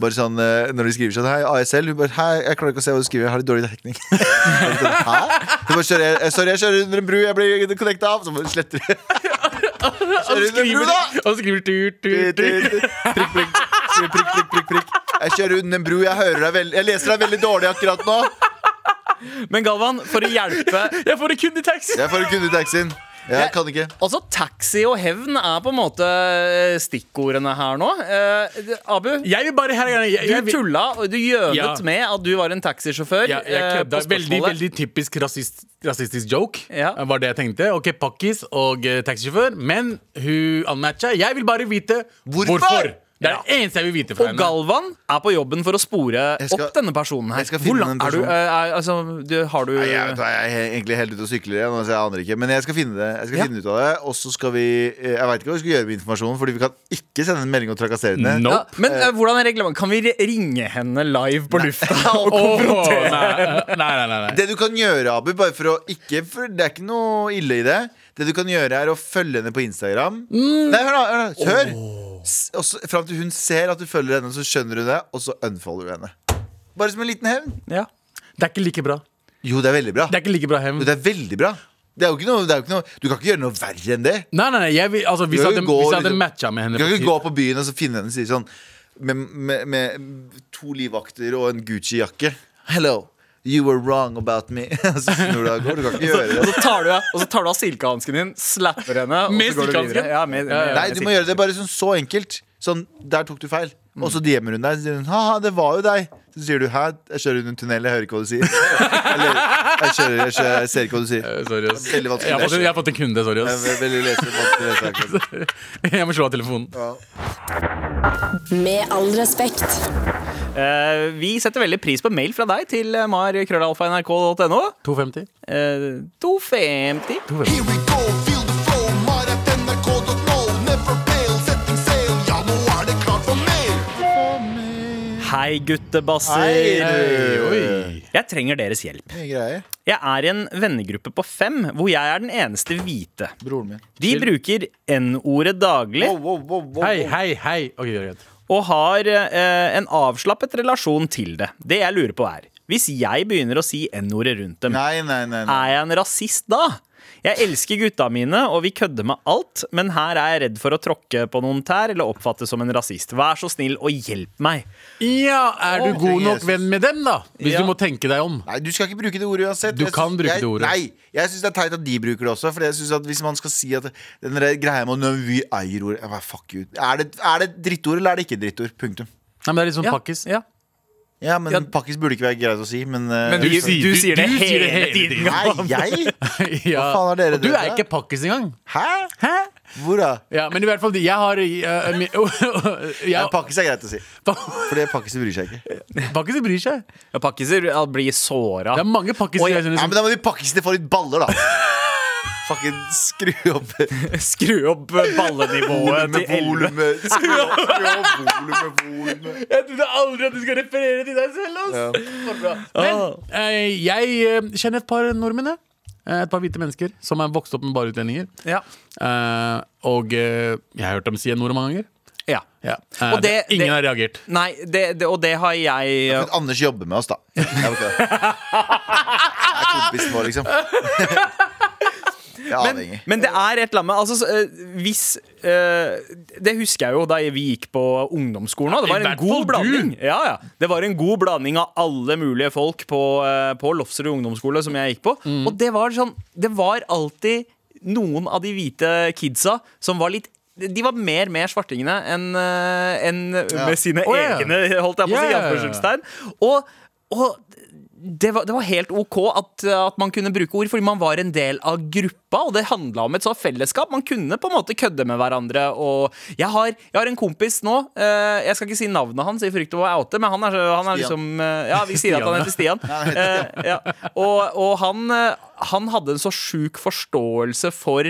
Bare sånn, eh, Når de skriver sånn Hei, ASL. Hun bare Hei, jeg klarer ikke å se hva du skriver. Jeg har litt dårlig dekning. Sånn? Hun bare, sorry, jeg, sorry, jeg kjører under en bru. Jeg blir connecta av. Så bare sletter de. Kjører under en bru, da! Og skriver tur, tur, tut. Prikk, prikk. Prikk, prikk, prikk, prikk. Jeg kjører under en bru. Jeg, hører deg veld- jeg leser deg veldig dårlig akkurat nå. Men Galvan, for å hjelpe! Jeg får en kunde i taxien. Jeg kan ikke. Altså, Taxi og hevn er på en måte eh, stikkordene her nå. Eh, Abu, Jeg vil bare her jeg, jeg, du vil- tulla og du gjønet Ja. med at du var en taxisjåfør. Ja, jeg eh, kødda. på Veldig, spørsmålet. veldig typisk rasist, rasistisk joke. Ja. eh, Var det jeg tenkte. Ok, pakkis og eh, taxisjåfør. Men hun unmatcha. Jeg vil bare vite Hvorfor? hvorfor. Det er Ja. det eneste jeg vil vite fra Og Galvan er på jobben for å spore Jeg skal- opp denne personen her. jeg skal finne den er du? personen. eh, er, altså, du, har du Nei, jeg, vet, hva, jeg er egentlig helt ute og sykler igjen, så jeg aner ikke. Men jeg skal finne det Jeg skal Ja. finne ut av det. Og så skal vi eh, Jeg veit ikke hva vi skal gjøre med informasjonen, Fordi vi kan ikke sende en melding og trakassere henne. Nope. ja, Men eh, hvordan er reglementet? Kan vi ri- ringe henne live på lufta? og Åh, konfrontere? nei, nei, nei, nei, nei. Det du kan gjøre, Abu, bare for å ikke For det er ikke noe ille i det. Det du kan gjøre, er å følge henne på Instagram. Mm. Nei, hør da, hør da. Hør! Fram til hun ser at du følger henne, så skjønner hun det, og så unfolder du henne. Bare som en liten hevn. Ja. Det er ikke like bra. Jo, det er veldig bra. Det er ikke like bra hevn. Jo, det er veldig bra. Det er jo ikke noe, jo ikke noe Du kan ikke gjøre noe verre enn det. Nei, nei, nei, jeg altså, hvis jeg hadde, gå hvis jeg hadde liksom- matcha med henne Du kan ikke gå på byen og så finne henne og si sånn med, med, med to livvakter og en Gucci-jakke. Hello, you were wrong about me. så snur du deg og går. Du kan ikke gjøre Og så tar du, og så tar du av silkehansken din, slapper henne og Med så går du videre. Ja, med, med, Ja, ja. Nei, du må gjøre det bare sånn så enkelt. Sånn, der tok du feil. Og så DM-er hun deg. Så sier hun ha-ha, det var jo deg. Så sier du hæ, jeg kjører under en tunnel, jeg hører ikke hva du sier. Eller jeg kjører, jeg, kjører, jeg ser ikke hva du sier. Eh, Sorry, ass. Jeg har, fått, jeg har fått en kunde, sorry. Jeg Ass. er veldig lese, lese akkurat. Jeg må slå av telefonen. Med all respekt. Eh, vi setter veldig pris på mail fra deg til eh, mar.krøllalfa.nrk.no. 250. Uh, 250. Here we go, feel the flow, mar.nrk.no. Never fail, setting sail. Ja, nå er det klart for mer. Hei, guttebasser. Hei. Jeg trenger deres hjelp. Jeg er i en vennegruppe på fem hvor jeg er den eneste hvite. Broren min. De bruker N-ordet daglig Hei, hei, hei. Ok, greit. Og har eh, en avslappet relasjon til det. Det jeg lurer på er Hvis jeg begynner å si N-ordet rundt dem, Nei, nei, nei. er jeg en rasist da? Jeg elsker gutta mine, og vi kødder med alt, men her er jeg redd for å tråkke på noen tær eller oppfattes som en rasist. Vær så snill og hjelp meg. Ja, er du god nok venn med dem, da? Hvis Ja. du må tenke deg om. Nei, Du skal ikke bruke det ordet uansett. Du Jeg kan synes, bruke jeg, det ordet. Nei, jeg syns det er teit at de bruker det også. For jeg synes at Hvis man skal si at den greia med når vi eier ordet Fuck you. Er det, er det drittord, eller er det ikke drittord? Punktum. Nei, men det er litt sånn Ja, pakkis. ja. Ja, men Ja. pakkis burde ikke være greit å si, men, eh, Men Du du, sier- du, du- sier det du hele hele tiden. Nei, jeg? ja. faen har dere Og du er ikke pakkis engang. Hæ? Hæ? Hvor da? Ja, men i hvert fall, jeg har uh, Ja. Pakkis er greit å si. For det pakkiser bryr seg ikke. Pakkiser bryr seg. Ja, Pakkiser blir såra. Det er mange pakkiser Ja, men Da må de pakkisene få litt baller, da. Fucking skru opp Skru opp ballenivået til volumet, 11. Skru opp volumet, volumet. Jeg trodde aldri at du skal referere til deg selv. ass. Ja. Men eh, jeg eh, kjenner et par nordmenn. jeg. Eh, Et par hvite mennesker som er vokst opp med bare utlendinger. Ja. Eh, og eh, jeg har hørt dem si en nord mange ganger. ja. Ja. Eh, Og det- ingen det- har reagert. Nei, det, det, og det har jeg Men Anders jobber med oss, da. Jeg vet ikke det. Det er kompisen vår, liksom. Men, men det er et eller annet med altså, så, eh, Hvis uh, Det husker jeg jo da vi gikk på ungdomsskolen. Det var en god blanding. Ja, ja. Det var en god blanding av alle mulige folk på, uh, på Lofsrud ungdomsskole som jeg gikk på. Mm. Og det var sånn Det var alltid noen av de hvite kidsa som var litt de var mer med svartingene enn en med sine oh, yeah. egne, holdt jeg på å si. Anførselstegn. Og, og det var, det var helt OK at, at man kunne bruke ord, fordi man var en del av gruppa, og det handla om et sånt fellesskap. Man kunne på en måte kødde med hverandre. Og jeg har, jeg har en kompis nå, eh, jeg skal ikke si navnet hans i frykt for å oute, men han er, han er liksom eh, Ja, vi sier at han heter Stian. Eh, ja. Og, og han, eh, han hadde en så sjuk forståelse for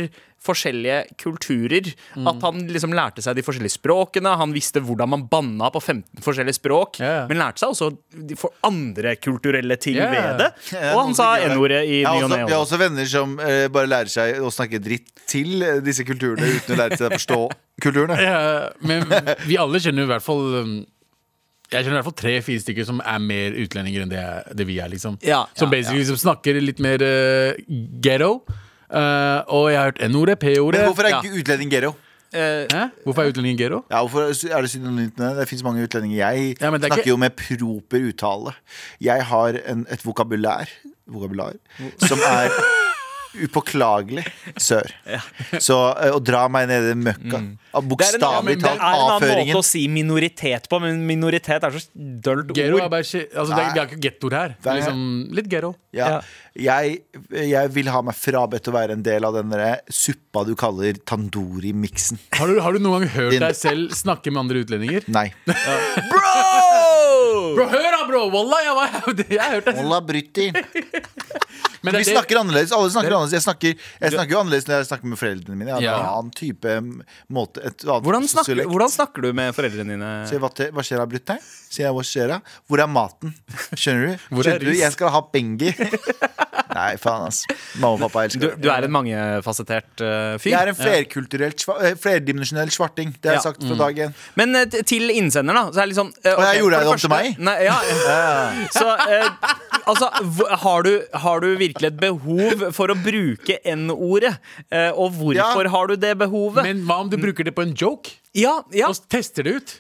forskjellige kulturer. At han liksom lærte seg de forskjellige språkene. Han visste hvordan man banna på 15 forskjellige språk. Yeah. Men lærte seg også de for andre kulturelle ting yeah. ved det. Og han sa n-ordet i ny og ne. jeg har også venner som eh, bare lærer seg å snakke dritt til eh, disse kulturene uten å lære seg å forstå kulturene. Ja, men vi alle kjenner i hvert fall um, Jeg kjenner i hvert fall tre-fire stykker som er mer utlendinger enn det, det vi er. liksom Ja, Som ja, basically liksom snakker litt mer uh, ghetto. Eh, og jeg har hørt N-ordet, P-ordet. Men hvorfor er Ja. ikke utlending ghetto? Eh, Hæ? Hvorfor er utlendingen ghetto? Ja, hvorfor er det synonymt med det? Det fins mange utlendinger. Jeg Ja, er snakker ikke- jo med proper uttale. Jeg har en, et vokabulær, vokabular som er upåklagelig sør. Så eh, å dra meg ned i den møkka Mm. det er en, ja, det er en annen avføringen. måte å si minoritet på, men minoritet er så dølt ord. er bare ikke altså, det, er- Vi har ikke gettoer her. Er, Liksom, litt ghetto. Ja. Jeg, jeg vil ha meg frabedt å være en del av den suppa du kaller tandoori-miksen. Har du, har du noen gang hørt Din- deg selv snakke med andre utlendinger? Nei. Bro, hør da, bro! Wallah, jeg, var, jeg har hørt det. Hola, brytti. Men Vi det er snakker annerledes. Alle snakker annerledes. Jeg snakker, jeg snakker jo annerledes når jeg snakker med foreldrene mine. Jeg har en annen type måte et annet Hvordan snakker, hvordan snakker du med foreldrene dine? Sier, hva, hva skjer'a, brutter'n? Sier jeg, hva skjer da? Hvor er maten? Skjønner du? Er Skjønner du? Jeg skal ha bengi. Nei, faen, ass. Mamma og pappa elsker Du, du er en mangefasettert uh, fyr. Jeg er en flerkulturelt, eh, flerdimensjonell svarting. Det har jeg Ja. sagt fra dag én. Men uh, til innsender, da. Så er det litt sånn eh, Og jeg gjorde deg det om til meg? Nei, ja. Så altså, har du, har du virkelig et behov for å bruke N-ordet? Og hvorfor Ja. har du det behovet? Men hva om du bruker det på en joke? ja, ja. Og tester det ut?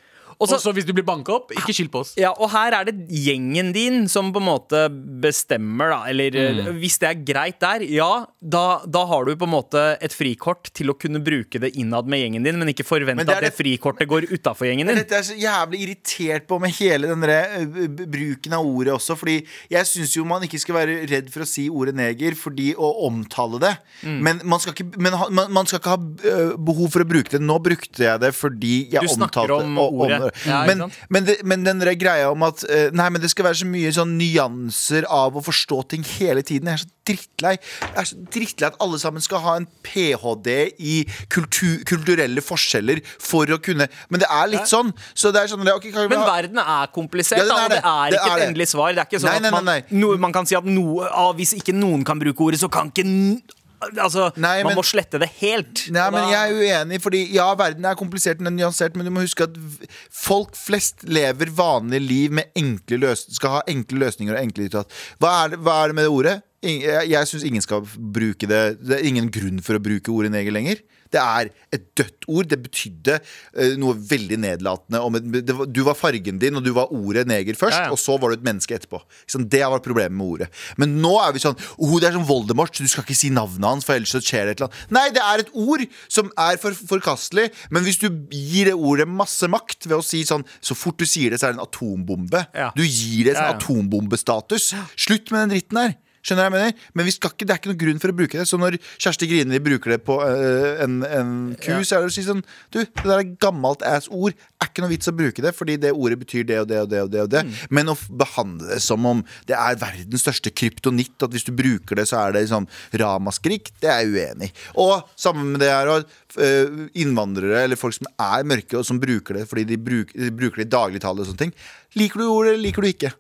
Og Og så- så hvis du blir banka opp, ikke skyld på oss. Ja, og her er det gjengen din som på en måte bestemmer, da. Eller mm. hvis det er greit der, ja, da, da har du på en måte et frikort til å kunne bruke det innad med gjengen din, men ikke forvente Men det at det det- frikortet går utafor gjengen Men din. dette er så jævlig irritert på med hele den der, eh, bruken av ordet også. Fordi jeg syns jo man ikke skal være redd for å si ordet neger fordi å omtale det. Mm. Men, man skal, ikke, men ha- man, man skal ikke ha eh, behov for å bruke det. Nå brukte jeg det fordi jeg Du snakker omtalte om og- ordet. Ja, men, men, det, men den greia om at eh, Nei, men det skal være så mye sånn nyanser av å forstå ting hele tiden. Jeg er så drittlei. Jeg er så drittlei at alle sammen skal ha en ph.d. i kultur, kulturelle forskjeller for å kunne Men det er litt sånn. Så det er sånn okay, Men ha- verden er komplisert, Ja, er det det. er Det ikke er et det. endelig svar. Det er ikke sånn Nei, nei, at man, nei, nei. no, man kan si at no, ah, hvis ikke noen kan bruke ordet, så kan ikke Altså, Nei, man men- må slette det helt. Nei, men jeg er uenig, fordi ja, verden er komplisert, men er nyansert. Men du må huske at folk flest lever vanlige liv med enkle løs skal ha enkle løsninger og enkle uttrykk. Hva, hva er det med det ordet? Jeg, jeg syns ingen skal bruke det. Det er ingen grunn for å bruke ordet neger lenger. Det er et dødt ord. Det betydde uh, noe veldig nedlatende. Om du var fargen din, og du var ordet neger først, Ja, ja. og så var du et menneske etterpå. Sånn, det Det var problemet med ordet. Men nå er vi sånn oh, Det er som Voldemort, du skal ikke si navnet hans, for ellers så skjer det et eller annet. Nei, det er et ord som er for, forkastelig, men hvis du gir det ordet masse makt ved å si sånn Så fort du sier det, så er det en atombombe. Ja. Du gir det Ja, sånn atombombestatus. Slutt med den dritten her. Skjønner jeg mener? Men vi skal ikke, det er ikke noen grunn for å bruke det. Så når Kjersti Grini bruker det på øh, en, en ku, Ja. så er det å si sånn Du, det der er gammelt ass ord. Er ikke noe vits å bruke det, fordi det ordet betyr det og det og det. og det, og det. Mm. Men å behandle det som om det er verdens største kryptonitt, at hvis du bruker det, så er det liksom ramaskrik, det er jeg uenig i. Og sammen med det her og øh, innvandrere eller folk som er mørke, og som bruker det fordi de, bruk, de bruker det i dagligtale og sånne ting. Liker du ordet, eller liker du ikke?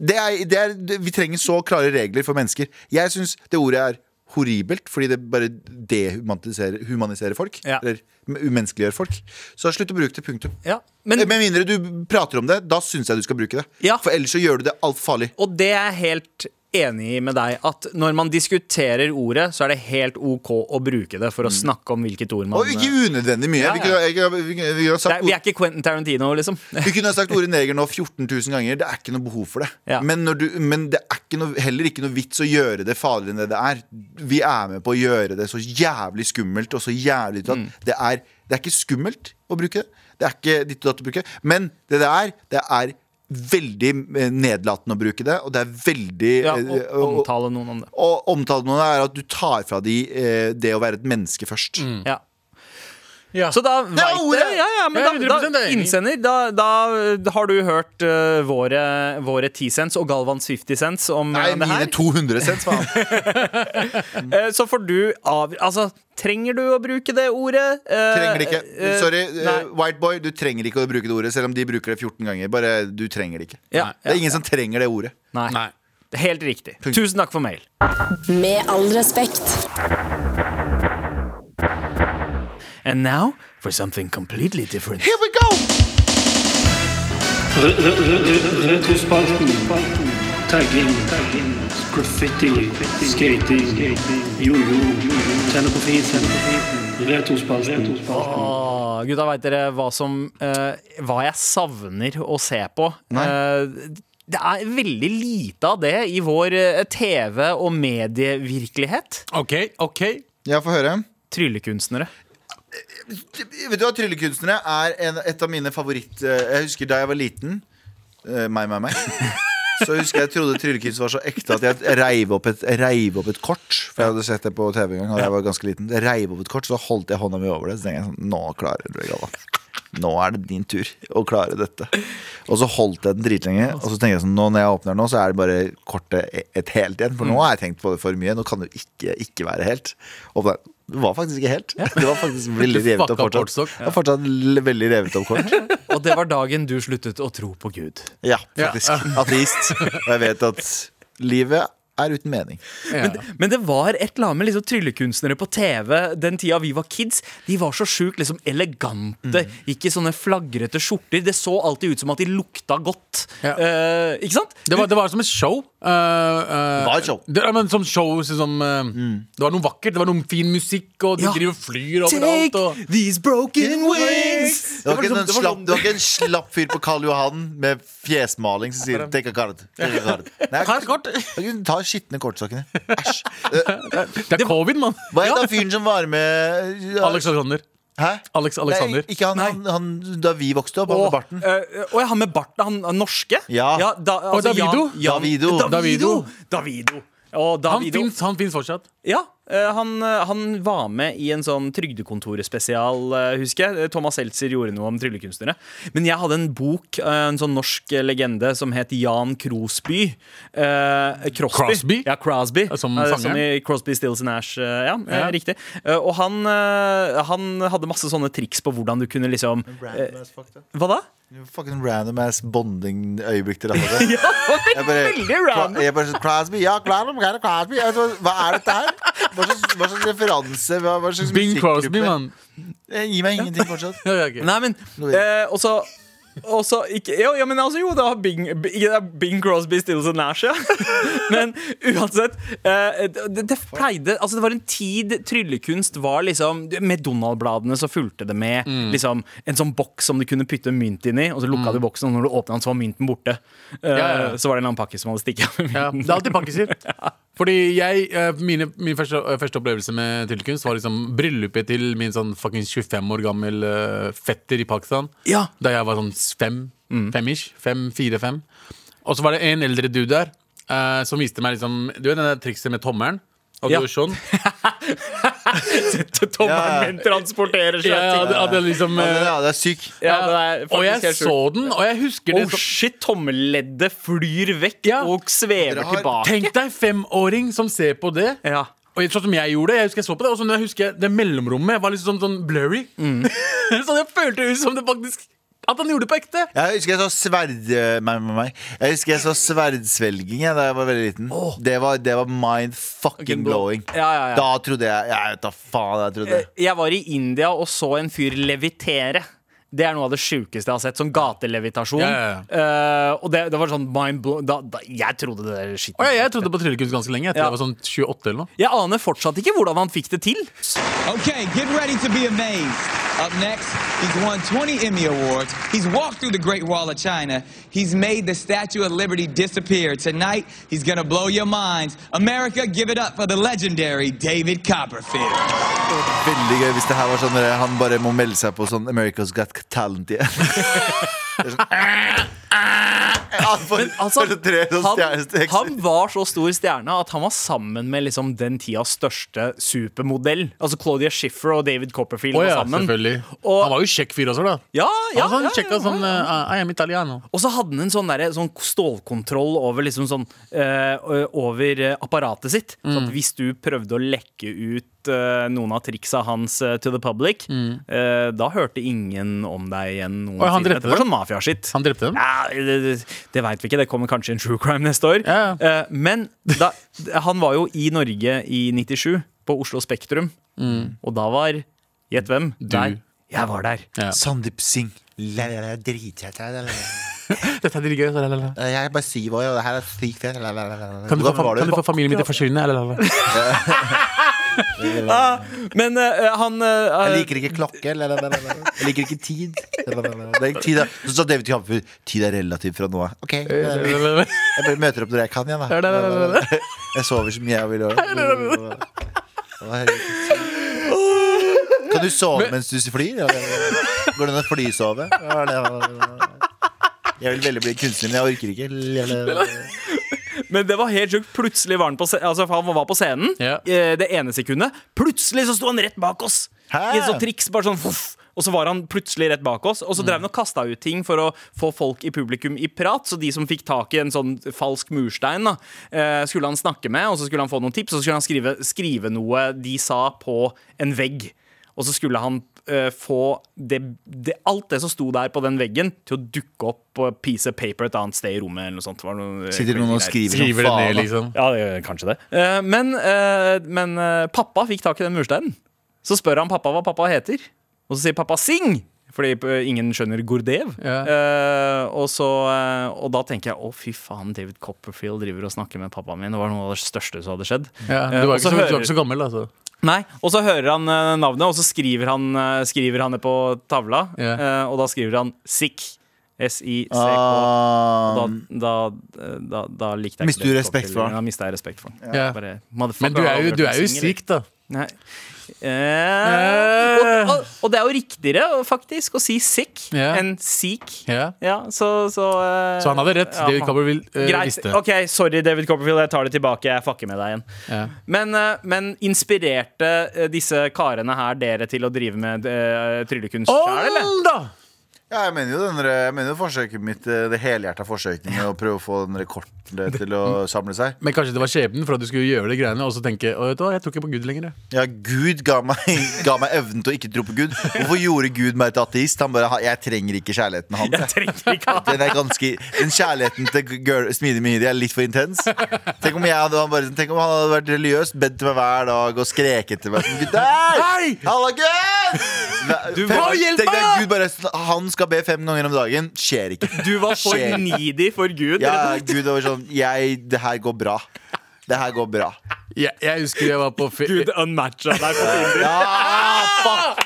Det er, det er, vi trenger så klare regler for mennesker. Jeg syns det ordet er horribelt, fordi det bare dehumaniserer humaniserer folk. Ja. Eller umenneskeliggjør folk. Så slutt å bruke det, punktum. Ja, men, Med mindre du prater om det, da syns jeg du skal bruke det. Ja. For ellers så gjør du det altfor farlig. og det er helt enig med deg at når man diskuterer ordet, så er det helt OK å bruke det for å snakke om hvilket ord man Og ikke unødvendig mye. Ja, Vi, kunne, jeg, vi, kunne- vi, kunne sagt, er, Vi er ikke Quentin Tarantino, liksom. vi kunne ha sagt ordet neger nå 14 000 ganger. Det er ikke noe behov for det. Ja. Men, når du, men det er ikke noe, heller ikke noe vits å gjøre det farligere enn det det er. Vi er med på å gjøre det så jævlig skummelt og så jævlig Mm. utsatt. Det, er, det er ikke skummelt å bruke det. Det er ikke ditt og datt å bruke. Men det det er, det er veldig eh, nedlatende å bruke det, og det er veldig Ja, eh, og og- omtale noen om det. Og omtale noen er at du tar fra de eh, det å være et menneske først. Ja. Ja. Så da veit ordet! ja, ja, men Ja, da, da, er innsender, da, da, har du hørt uh, våre, våre 10 cents og Galvans 50 cents om Nei, det her. Nei, mine 200 cents, faen. Eh, så får du av... Altså, trenger du å bruke det ordet? Uh, Trenger det ikke. eh, Sorry, uh, Whiteboy, white boy, du trenger ikke å bruke det ordet, selv om de bruker det 14 ganger. Bare, du trenger det ikke. Ja, Det er ingen som trenger det ordet. Nei. Nei. Helt riktig. Tusen takk for mail. Med all respekt. And now for something completely different. Here we go! Retrospalten. Tagging. Graffiti. Skating. Jojo. Tenne på fisen. Retrospalten. Åh, gutta, veit dere hva som uh, Hva jeg savner å se på? Uh, det er veldig lite av det i vår eh, TV- og medievirkelighet. OK, OK. Ja, få høre. Tryllekunstnere. Vet du hva, Tryllekunstnere er en, et av mine favoritt... eh, Jeg husker da jeg var liten eh, Meg, meg, meg. Så husker jeg jeg trodde tryllekunst var så ekte at jeg reiv opp, et, reiv opp et kort. For jeg hadde sett det på TV en gang da jeg var ganske liten. Jeg reiv opp et kort, Så holdt jeg hånda mi over det. Så tenkte jeg sånn Nå klarer du det, Galla. Nå er det din tur å klare dette. Og så holdt jeg den dritlenge. Og så tenker jeg sånn Nå når jeg åpner den nå, så er det bare kortet et helt igjen. For nå har jeg tenkt på det for mye. Nå kan det jo ikke, ikke være helt. Og det var faktisk ikke helt. Det var faktisk veldig revet opp fortsatt. Det var fortsatt veldig revet opp kort. Og det var dagen du sluttet å tro på Gud. Ja, faktisk. Ateist. Og jeg vet at livet er uten mening. Ja. Men, men det var et eller annet med liksom tryllekunstnere på TV den tida vi var kids. De var så sjukt liksom elegante. Mm. Ikke sånne flagrete skjorter. Det så alltid ut som at de lukta godt. Ja. Uh, ikke sant? Det var, det var som et show. Uh, uh, var et show. Det, ja, men som show som, uh, Det var noe vakkert. Det var noe fin musikk, og de Ja. driver og flyr overalt. Take Og, these broken wings! Det var, ikke liksom- en det var slapp, sånn- var ikke en slapp fyr på Karl Johan med fjesmaling som sier 'take a card'. Take a card. Nei, Ta et kort. Skitne kortstokkene. Æsj. Eh, det er covid, mann. Hva het han fyren som var med ja. Alexander. Hæ? Alex Alexander. Nei, ikke han, han, han da vi vokste opp, han med barten. Eh, og han med barten, han han norske? Ja. da, altså, Davido? Jan- Jan- Davido. Davido. Davido. Davido. Han Davido. han finnes fortsatt. Ja, eh, han, eh, han var med i en sånn Trygdekontoret-spesial, eh, husker jeg. Thomas Seltzer gjorde noe om tryllekunstnere. Men jeg hadde en bok, eh, en sånn norsk eh, legende, som het Jan Crosby. Eh, Crosby. Crosby? Ja, Crosby. Som Eh, sangeren? som i Crosby, Stills and Ash. ja, eh, Ja. riktig. Eh, og han, eh, han hadde masse sånne triks på hvordan du kunne liksom. Hva da? Fucking random ass bonding-øyeblikk til alle. Ja, Jeg bare, veldig random. Jeg bare Crosby, ja, Crosby, Crosby Hva hva er dette her? Hva slags, hva slags referanse? Hva, hva slags Bing? Crosby, mann. Eh, Gi meg ingenting fortsatt. Ja, ja, ok. Nei, men eh, også, også ikke, jo, ja, men altså jo, det var Bing, Bing, det er Bing Crosby, Stills and Nash, ja. men uansett eh, det, det pleide Altså, det var en tid tryllekunst var liksom Med Donald-bladene så fulgte det med liksom en sånn boks som du kunne putte mynt inn i, og så lukka du boksen, og når du åpna den, så var mynten borte. Eh, Ja, ja, ja. Så var det en eller annen pakke som hadde stikket av med Ja, mynten. det er alltid pakkiser. Fordi jeg, eh, mine, Min første, eh, første opplevelse med tryllekunst var liksom bryllupet til min sånn fucking 25 år gammel eh, fetter i Pakistan. Ja. Da jeg var sånn fem. Fem-ish. Fem, fire, fem. Og så var det en eldre dude der uh, som viste meg liksom Du vet det trikset med tommelen? Og Ja. du sånn. Tommelen min transporterer seg Ja, ja, det, liksom Ja, eh, ja, det er syk. ja, det er Og jeg så den, og jeg husker det Oh shit, tommelleddet flyr vekk Ja. og svever har- tilbake. Tenk deg femåring som ser på det. Ja. Og sånn som jeg gjorde, jeg husker jeg så på det Og så når jeg husker det mellomrommet var liksom sånn, sånn blurry Sånn jeg følte ut som det faktisk At han gjorde det på ekte Jeg husker jeg så sverd... eh, Meg, meg, meg. Jeg husker jeg så sverdsvelging jeg, da jeg var veldig liten. Det, var, det var mind fucking blowing. Ja, ja, ja. Da trodde jeg Jeg vet da faen jeg trodde. Jeg var i India og så en fyr levitere. Det er noe av det sjukeste jeg har sett. Sånn gatelevitasjon. Ja, ja, Eh, og det, det var sånn mind blow da, da, Jeg trodde det der skitten Og jeg, jeg trodde på tryllekunst ganske lenge Etter Ja. jeg var sånn 28 eller noe Jeg aner fortsatt ikke hvordan han fikk det til. Okay, get ready to be amazed. Up next, he's won 20 Emmy Awards. He's walked through the Great Wall of China. He's made the Statue of Liberty disappear. Tonight, he's gonna blow your minds. America, give it up for the legendary David Copperfield. Er veldig gøy hvis det her var sånn han bare må melde seg på sånn America's Got Talent igjen. Sånn, Altså, sånn han, han var så stor stjerne at han var sammen med liksom den tidas største supermodell. Altså Claudia Schiffer og David Copperfield oh, ja, var sammen. Og- han var jo kjekk fyr også, da. Ja, ja, han var sånn ja, kjekk, ja, sånn, ja. eh, I am italiano. Og så hadde han en sånn, der, sånn stålkontroll over, liksom sånn, uh, over eh, apparatet sitt. Så Mm. at hvis du prøvde å lekke ut eh, noen av triksa hans eh, to the public, eh, da hørte ingen om deg igjen Mm. Oi, han noensinne. drepte Dette var dem? sånn mafiaskitt. Han drepte dem? Ja, det, det, veit vi ikke. Det kommer kanskje en true crime neste år. Ja. Eh, men da, han var jo i Norge i 97, på Oslo Spektrum. Og da var Gjett hvem? Du. Der. Jeg var der. Ja. Sandeep Singh. La, la, la, dritkjekt. La, la, la. Dette er dritgøy. la, la, la. Jeg er bare syv år, og det her er sykt fett. La, la, la, la, la. Kan du, få, kan du få familien min til å forsvinne? Ah, men eh, han eh, Jeg liker ikke klokke. La, la, la, la, la. Jeg liker ikke tid. La, la, la, la. Det er ikke tid er. Så sa David Campbell tid er relativt fra nå av. Ok, la. jeg bare møter opp når jeg kan igjen, da. La, la, la, la, la. Jeg sover så mye jeg vil. Kan du sove mens du flyr? Går det an å flysove? Jeg vil veldig bli kunstner, men jeg orker ikke. Men det var helt sjukt. Plutselig var han på, altså, han var på scenen Ja. eh, det ene sekundet. Plutselig så sto han rett bak oss! Hæ? I et sånt triks. Bare sånn voff, Og så var han plutselig rett bak oss. Og så drev han og kasta ut ting for å få folk i publikum i prat. Så de som fikk tak i en sånn falsk murstein, da, eh, skulle han snakke med, og så skulle han få noen tips, og så skulle han skrive, skrive noe de sa, på en vegg. Og så skulle han uh, få det, det, alt det som sto der på den veggen, til å dukke opp på et piece of paper et annet sted i rommet. Eller noe sånt. Var noe, Sitter noen og skriver Skriver det ned, liksom. ja, det kanskje det. Uh, men uh, men pappa fikk tak i den mursteinen. Så spør han pappa hva pappa heter. Og så sier pappa Sing! Fordi ingen skjønner Gordev. Ja. Uh, og, så, uh, og da tenker jeg å, fy faen, David Copperfield driver og snakker med pappaen min. Det var noe av det største som hadde skjedd. Ja, du, var ikke så, hører... du var ikke så gammel, altså. Nei, Og så hører han eh, navnet, og så skriver han, eh, skriver han det på tavla. Ja. eh, og da skriver han Sick. S-I-C-K. Ah, Da, da, da, da likte jeg Mister du respekt for han? Da mistet jeg respekt for han. Ja. Bare, Men du er jo, du er jo syk, da. Nei. Eh, og, og, og det er jo riktigere faktisk å si sick yeah. enn seek. Yeah. Ja, så, så, uh, Så han hadde rett. ja, David Copperfield uh, Greit. visste. Ok, sorry, David Copperfield. Jeg tar det tilbake. Jeg fucker med deg igjen. Men, uh, men inspirerte disse karene her dere til å drive med uh, tryllekunst sjøl, eller? Ja, jeg mener jo, denne, jeg mener jo forsøket mitt eh, Det helhjerta forsøket med å prøve å få den rekorden til å samle seg. Men kanskje det var skjebnen for at du skulle gjøre de greiene, og så tenke å, vet du hva, jeg tror ikke på Gud lenger. jeg». Ja, Gud ga meg, ga meg evnen til å ikke tro på Gud. Hvorfor gjorde Gud meg til ateist? Han bare, Jeg trenger ikke kjærligheten hans. Jeg trenger ikke ha Den, er ganske, den kjærligheten til girl, Smidig Mehidi er litt for intens. Tenk om, jeg hadde, han bare, tenk om han hadde vært religiøs, bedt til meg hver dag og skreket til meg Gutter! Hei! Halla, Gud! Du Fem- hjelp Tenk deg, Gud bare, Han skal be fem ganger om dagen. Skjer ikke. Du var for Skjer. needy for Gud. Ja, Gud var sånn jeg, Det her går bra. Det her går bra. Jeg, jeg husker jeg var på fe Gud unmatcha deg på Tinder. Ja, fuck!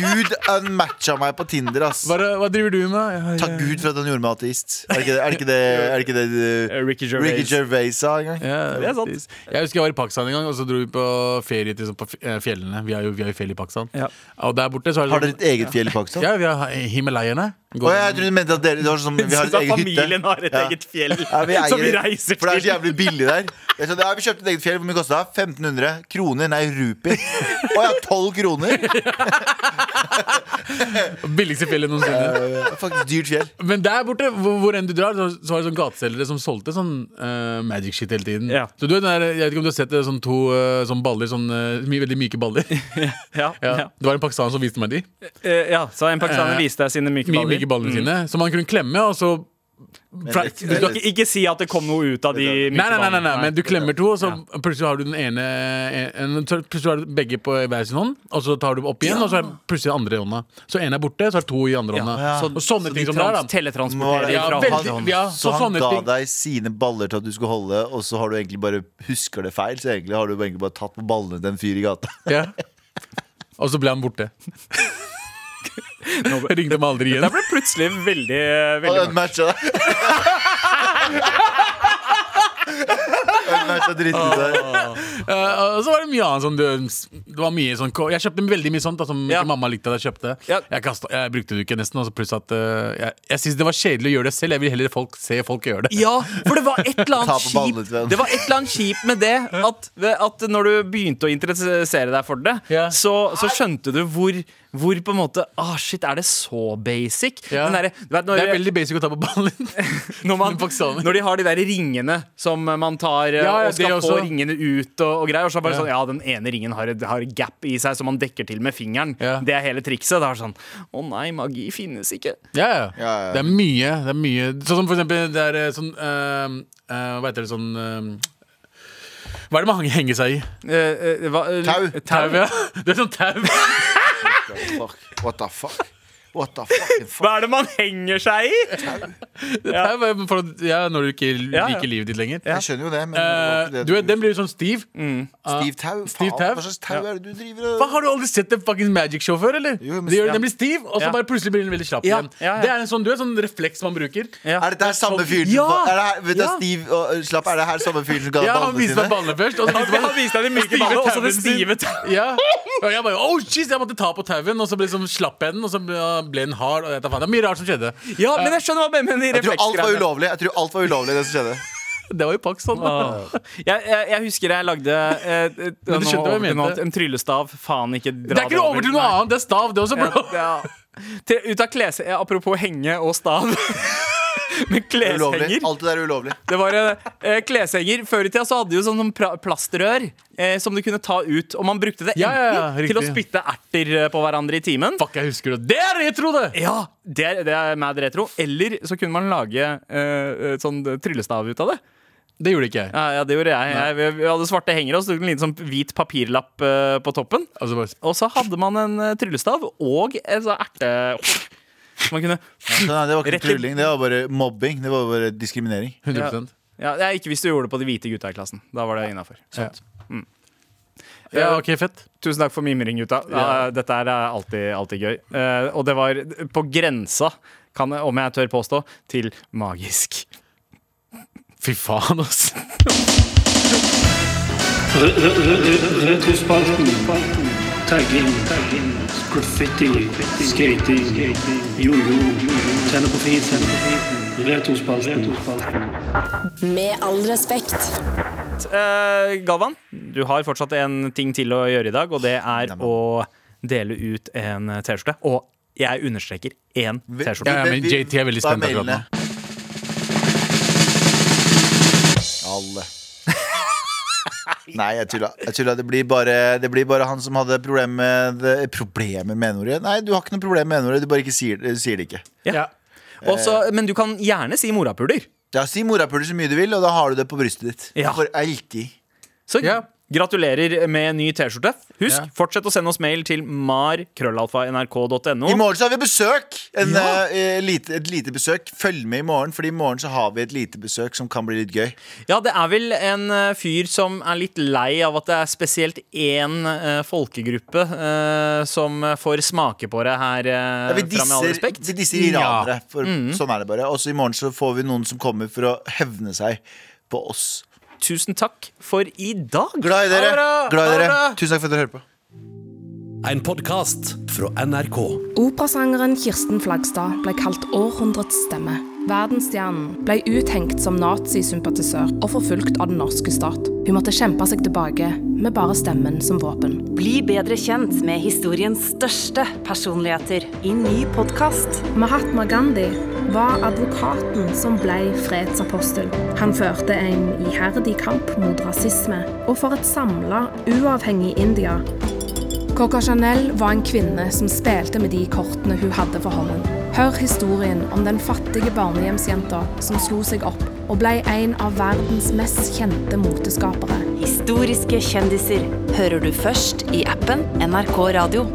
Gud unmatcha meg på Tinder, ass. hva, hva driver du med? Jeg, Takk Gud for at han gjorde meg ateist. Er det ikke det, er det, ikke det, er det, ikke det Eh, Ricky Gervais. Ricky Gervais sa en gang? Ja, Det er sant. Jeg husker jeg var i Pakistan en gang, og så dro vi på ferie til, sånn på eh, fjellene. Vi har jo, vi har jo fjell i Pakistan. Ja. Og der borte så er det Har dere et eget fjell i Pakistan? Ja, vi har Himalayene. Å, jeg trodde du mente at dere det var sånn, vi har et eget familien har et Ja. eget fjell Ja, vi eier- som vi reiser til. For det er så jævlig billig der. Det er sånn, ja, vi kjøpte et eget fjell. Hvor mye kosta det? 1500 kroner? Nei, rupi. Å ja, 12 kroner? Billigste fjellet noensinne. Ja, Faktisk dyrt fjell. Men der borte, hvor, hvor enn du drar, så, så var det sånn gateselgere som solgte sånn uh, magic shit hele tiden. Ja. Så du vet, den der, Jeg vet ikke om du har sett det, sånn to uh, sånn baller, sånn uh, my, veldig myke baller. Ja, ja. ja. Det var en pakistaner som viste meg de. Ja, så en pakistaner viste deg sine myke My, baller. Myke ballene sine Som han kunne klemme, og så fra, det- Du skal ikke, ikke si at det kom noe ut av de Nei, nei, nei, nei, nei, men du klemmer to, og så plutselig har du den ene en, Plutselig har du begge på hver sin hånd, og så tar du opp igjen, og så er plutselig den andre i hånda. Så én er borte, så er to i andre hånda. Ja. Og sånne Så ting som det er, da. Ja, veldig- ja, Så så han sånne ga ting. deg sine baller til at du skulle holde, og så har du egentlig bare husker det feil. Så egentlig har du egentlig bare tatt på ballene til en fyr i gata. Ja. Og så ble han borte. Jeg ringte meg aldri Det igjen. ble plutselig veldig, Og veldig den matcha deg. den matcha dritten ut der. Eh, og så var det mye annet sånn det, det var mye sånn Jeg kjøpte veldig mye sånt da, som Ja. mamma likte at jeg kjøpte. Ja. Jeg, kastet, jeg brukte det ikke nesten. Og så pluss at uh, jeg, jeg syns det var kjedelig å gjøre det selv. Jeg vil heller folk, se folk gjøre det. Ja, for det var et eller annet kjipt Det var et eller annet kjipt med det at, at når du begynte å interessere deg for det, Ja. så, så skjønte du hvor, hvor på en måte Ah, shit, er det så basic? Ja. Du vet, når, Det er veldig basic å ta på ballen. når, man, når de har de der ringene som man tar eh, Ja, ja, og skal få ringene ut og, og greier. Og så bare Ja. sånn, ja, den ene ringen har et, har gap i seg som man dekker til med fingeren. Det er hele trikset. Det er sånn Å nei, magi finnes ikke. Ja, ja. Det er mye. Det er mye Sånn som for eksempel det er eh, sånn eh, eh, Hva heter det sånn eh, Hva er det man henger seg i? Eh, eh, hva- Tau. Tau, ja. Det er sånn tau. Fuck. What the fuck? What the fucking fuck? Hva er det man henger seg i? Tau er for, at- ja, når du ikke Ja, ja. liker livet ditt lenger. Jeg skjønner jo det, men det var Eh, det du vet, Den blir jo sånn stiv. Stiv tau? Stiv Faen, tau? hva slags tau er det du driver og Hva, Har du aldri sett en fucking Magic Show før? eller? Jo, men- Det gjør, ja. Den blir stiv, og så Ja. bare plutselig blir den veldig slapp Ja, igjen. ja, ja. Det er en sånn, du er sånn refleks man bruker. Ja. Er dette her samme fyr som Ja! er det her, vet du, Ja. Stiv og slapp, er det her samme fyr som ga Ja, Han ballene viste meg ballene først. Og så viste Han viste deg de myke stive ballene, og så det stive tauet. Ja. Og jeg bare oh shit, jeg måtte ta på tauen, og så ble slapp jeg den, og så ble, ble en hard. Og jeg faen, det er mye rart som skjedde. Ja, men jeg skjønner hva du mener med Jeg tror alt var ulovlig. Jeg tror alt var ulovlig det som skjedde. Det var jo Pakistan. Oh. Jeg, jeg, jeg husker jeg lagde eh, eh, nå jeg noe en tryllestav. Faen, ikke dra Det er ikke noe over til noe annet, det er stav, det også, bro. Ja, ja. Til, ut av klese, ja, Apropos henge og stav. Med kleshenger. Alt det der er ulovlig. Det var eh, kleshenger. Før i tida så hadde de jo sånn, plastrør eh, som du kunne ta ut. Og man brukte det Ja, ja, ja, enten til å spytte erter eh, på hverandre i timen. Fuck, jeg husker det. Det er retro, det! Ja, det er, det er mad retro. Eller så kunne man lage eh, sånn tryllestav ut av det. Det gjorde ikke jeg. Ja, ja det gjorde jeg. jeg. Vi vi hadde svarte hengere, og så tok en liten sånn hvit papirlapp uh, på toppen. Altså, Og så hadde man en uh, tryllestav og en sånn erte... Så man kunne Så nei, det var ikke Rett i- trylling, det var bare mobbing. Det var bare diskriminering. 100% ja, det er Ikke hvis du gjorde det på de hvite gutta i klassen. Da var det innafor. ja. ja, ok, fett. Tusen takk for mimring, gutta. Ja, dette er eh, alltid, alltid gøy. Eh, og det var på grensa, kan, jeg- om jeg tør påstå, til magisk. Fy faen, ass. Re- re- re- Retrospalten. Tagging. Graffiti. Skating. Jojo. Tenne på fisen. Retrospalten. Med all respekt. Uh, Galvan, du har fortsatt en ting til å gjøre i dag, og det er å dele ut en T-skjorte. Og jeg understreker én T-skjorte. Ja, ja, men JT er veldig spent akkurat nå. Alle. Nei, jeg tulla. Jeg tulla. Det, blir bare, det blir bare han som hadde problemer med det- Problemer med n-ordet. Nei, du har ikke noe problem med n-ordet, du bare ikke sier, du sier det ikke. Ja. Også, men du kan gjerne si morapuler. Ja, Si morapuler så mye du vil, og da har du det på brystet ditt. Ja. For alltid. Så Ja. Gratulerer med ny T-skjorte. Husk, Ja. fortsett å sende oss mail til mar.krøllalfa.nrk.no. I morgen så har vi besøk! En, Ja. uh, lite, et lite besøk. Følg med i morgen, Fordi i morgen så har vi et lite besøk som kan bli litt gøy. Ja, det er vel en uh, fyr som er litt lei av at det er spesielt én uh, folkegruppe som får smake på det her Ja, vi, fra Med all disser, respekt. vi disser iranere. For Sånn er det bare. Og så i morgen så får vi noen som kommer for å hevne seg på oss. Tusen takk for i dag. Glad i dere. Glad i dere. Tusen takk for at dere hører på. En podkast fra NRK. Operasangeren Kirsten Flagstad ble kalt århundrets stemme. Verdensstjernen ble uthengt som nazisympatisør og forfulgt av den norske stat. Hun måtte kjempe seg tilbake med bare stemmen som våpen. Bli bedre kjent med historiens største personligheter i ny podkast. Mahatma Gandhi var advokaten som ble fredsapostel. Han førte en iherdig kamp mot rasisme og for et samla, uavhengig India. Coca Chanel var en kvinne som spilte med de kortene hun hadde for hånden. Hør historien om den fattige barnehjemsjenta som slo seg opp og ble en av verdens mest kjente moteskapere. Historiske kjendiser hører du først i appen NRK Radio.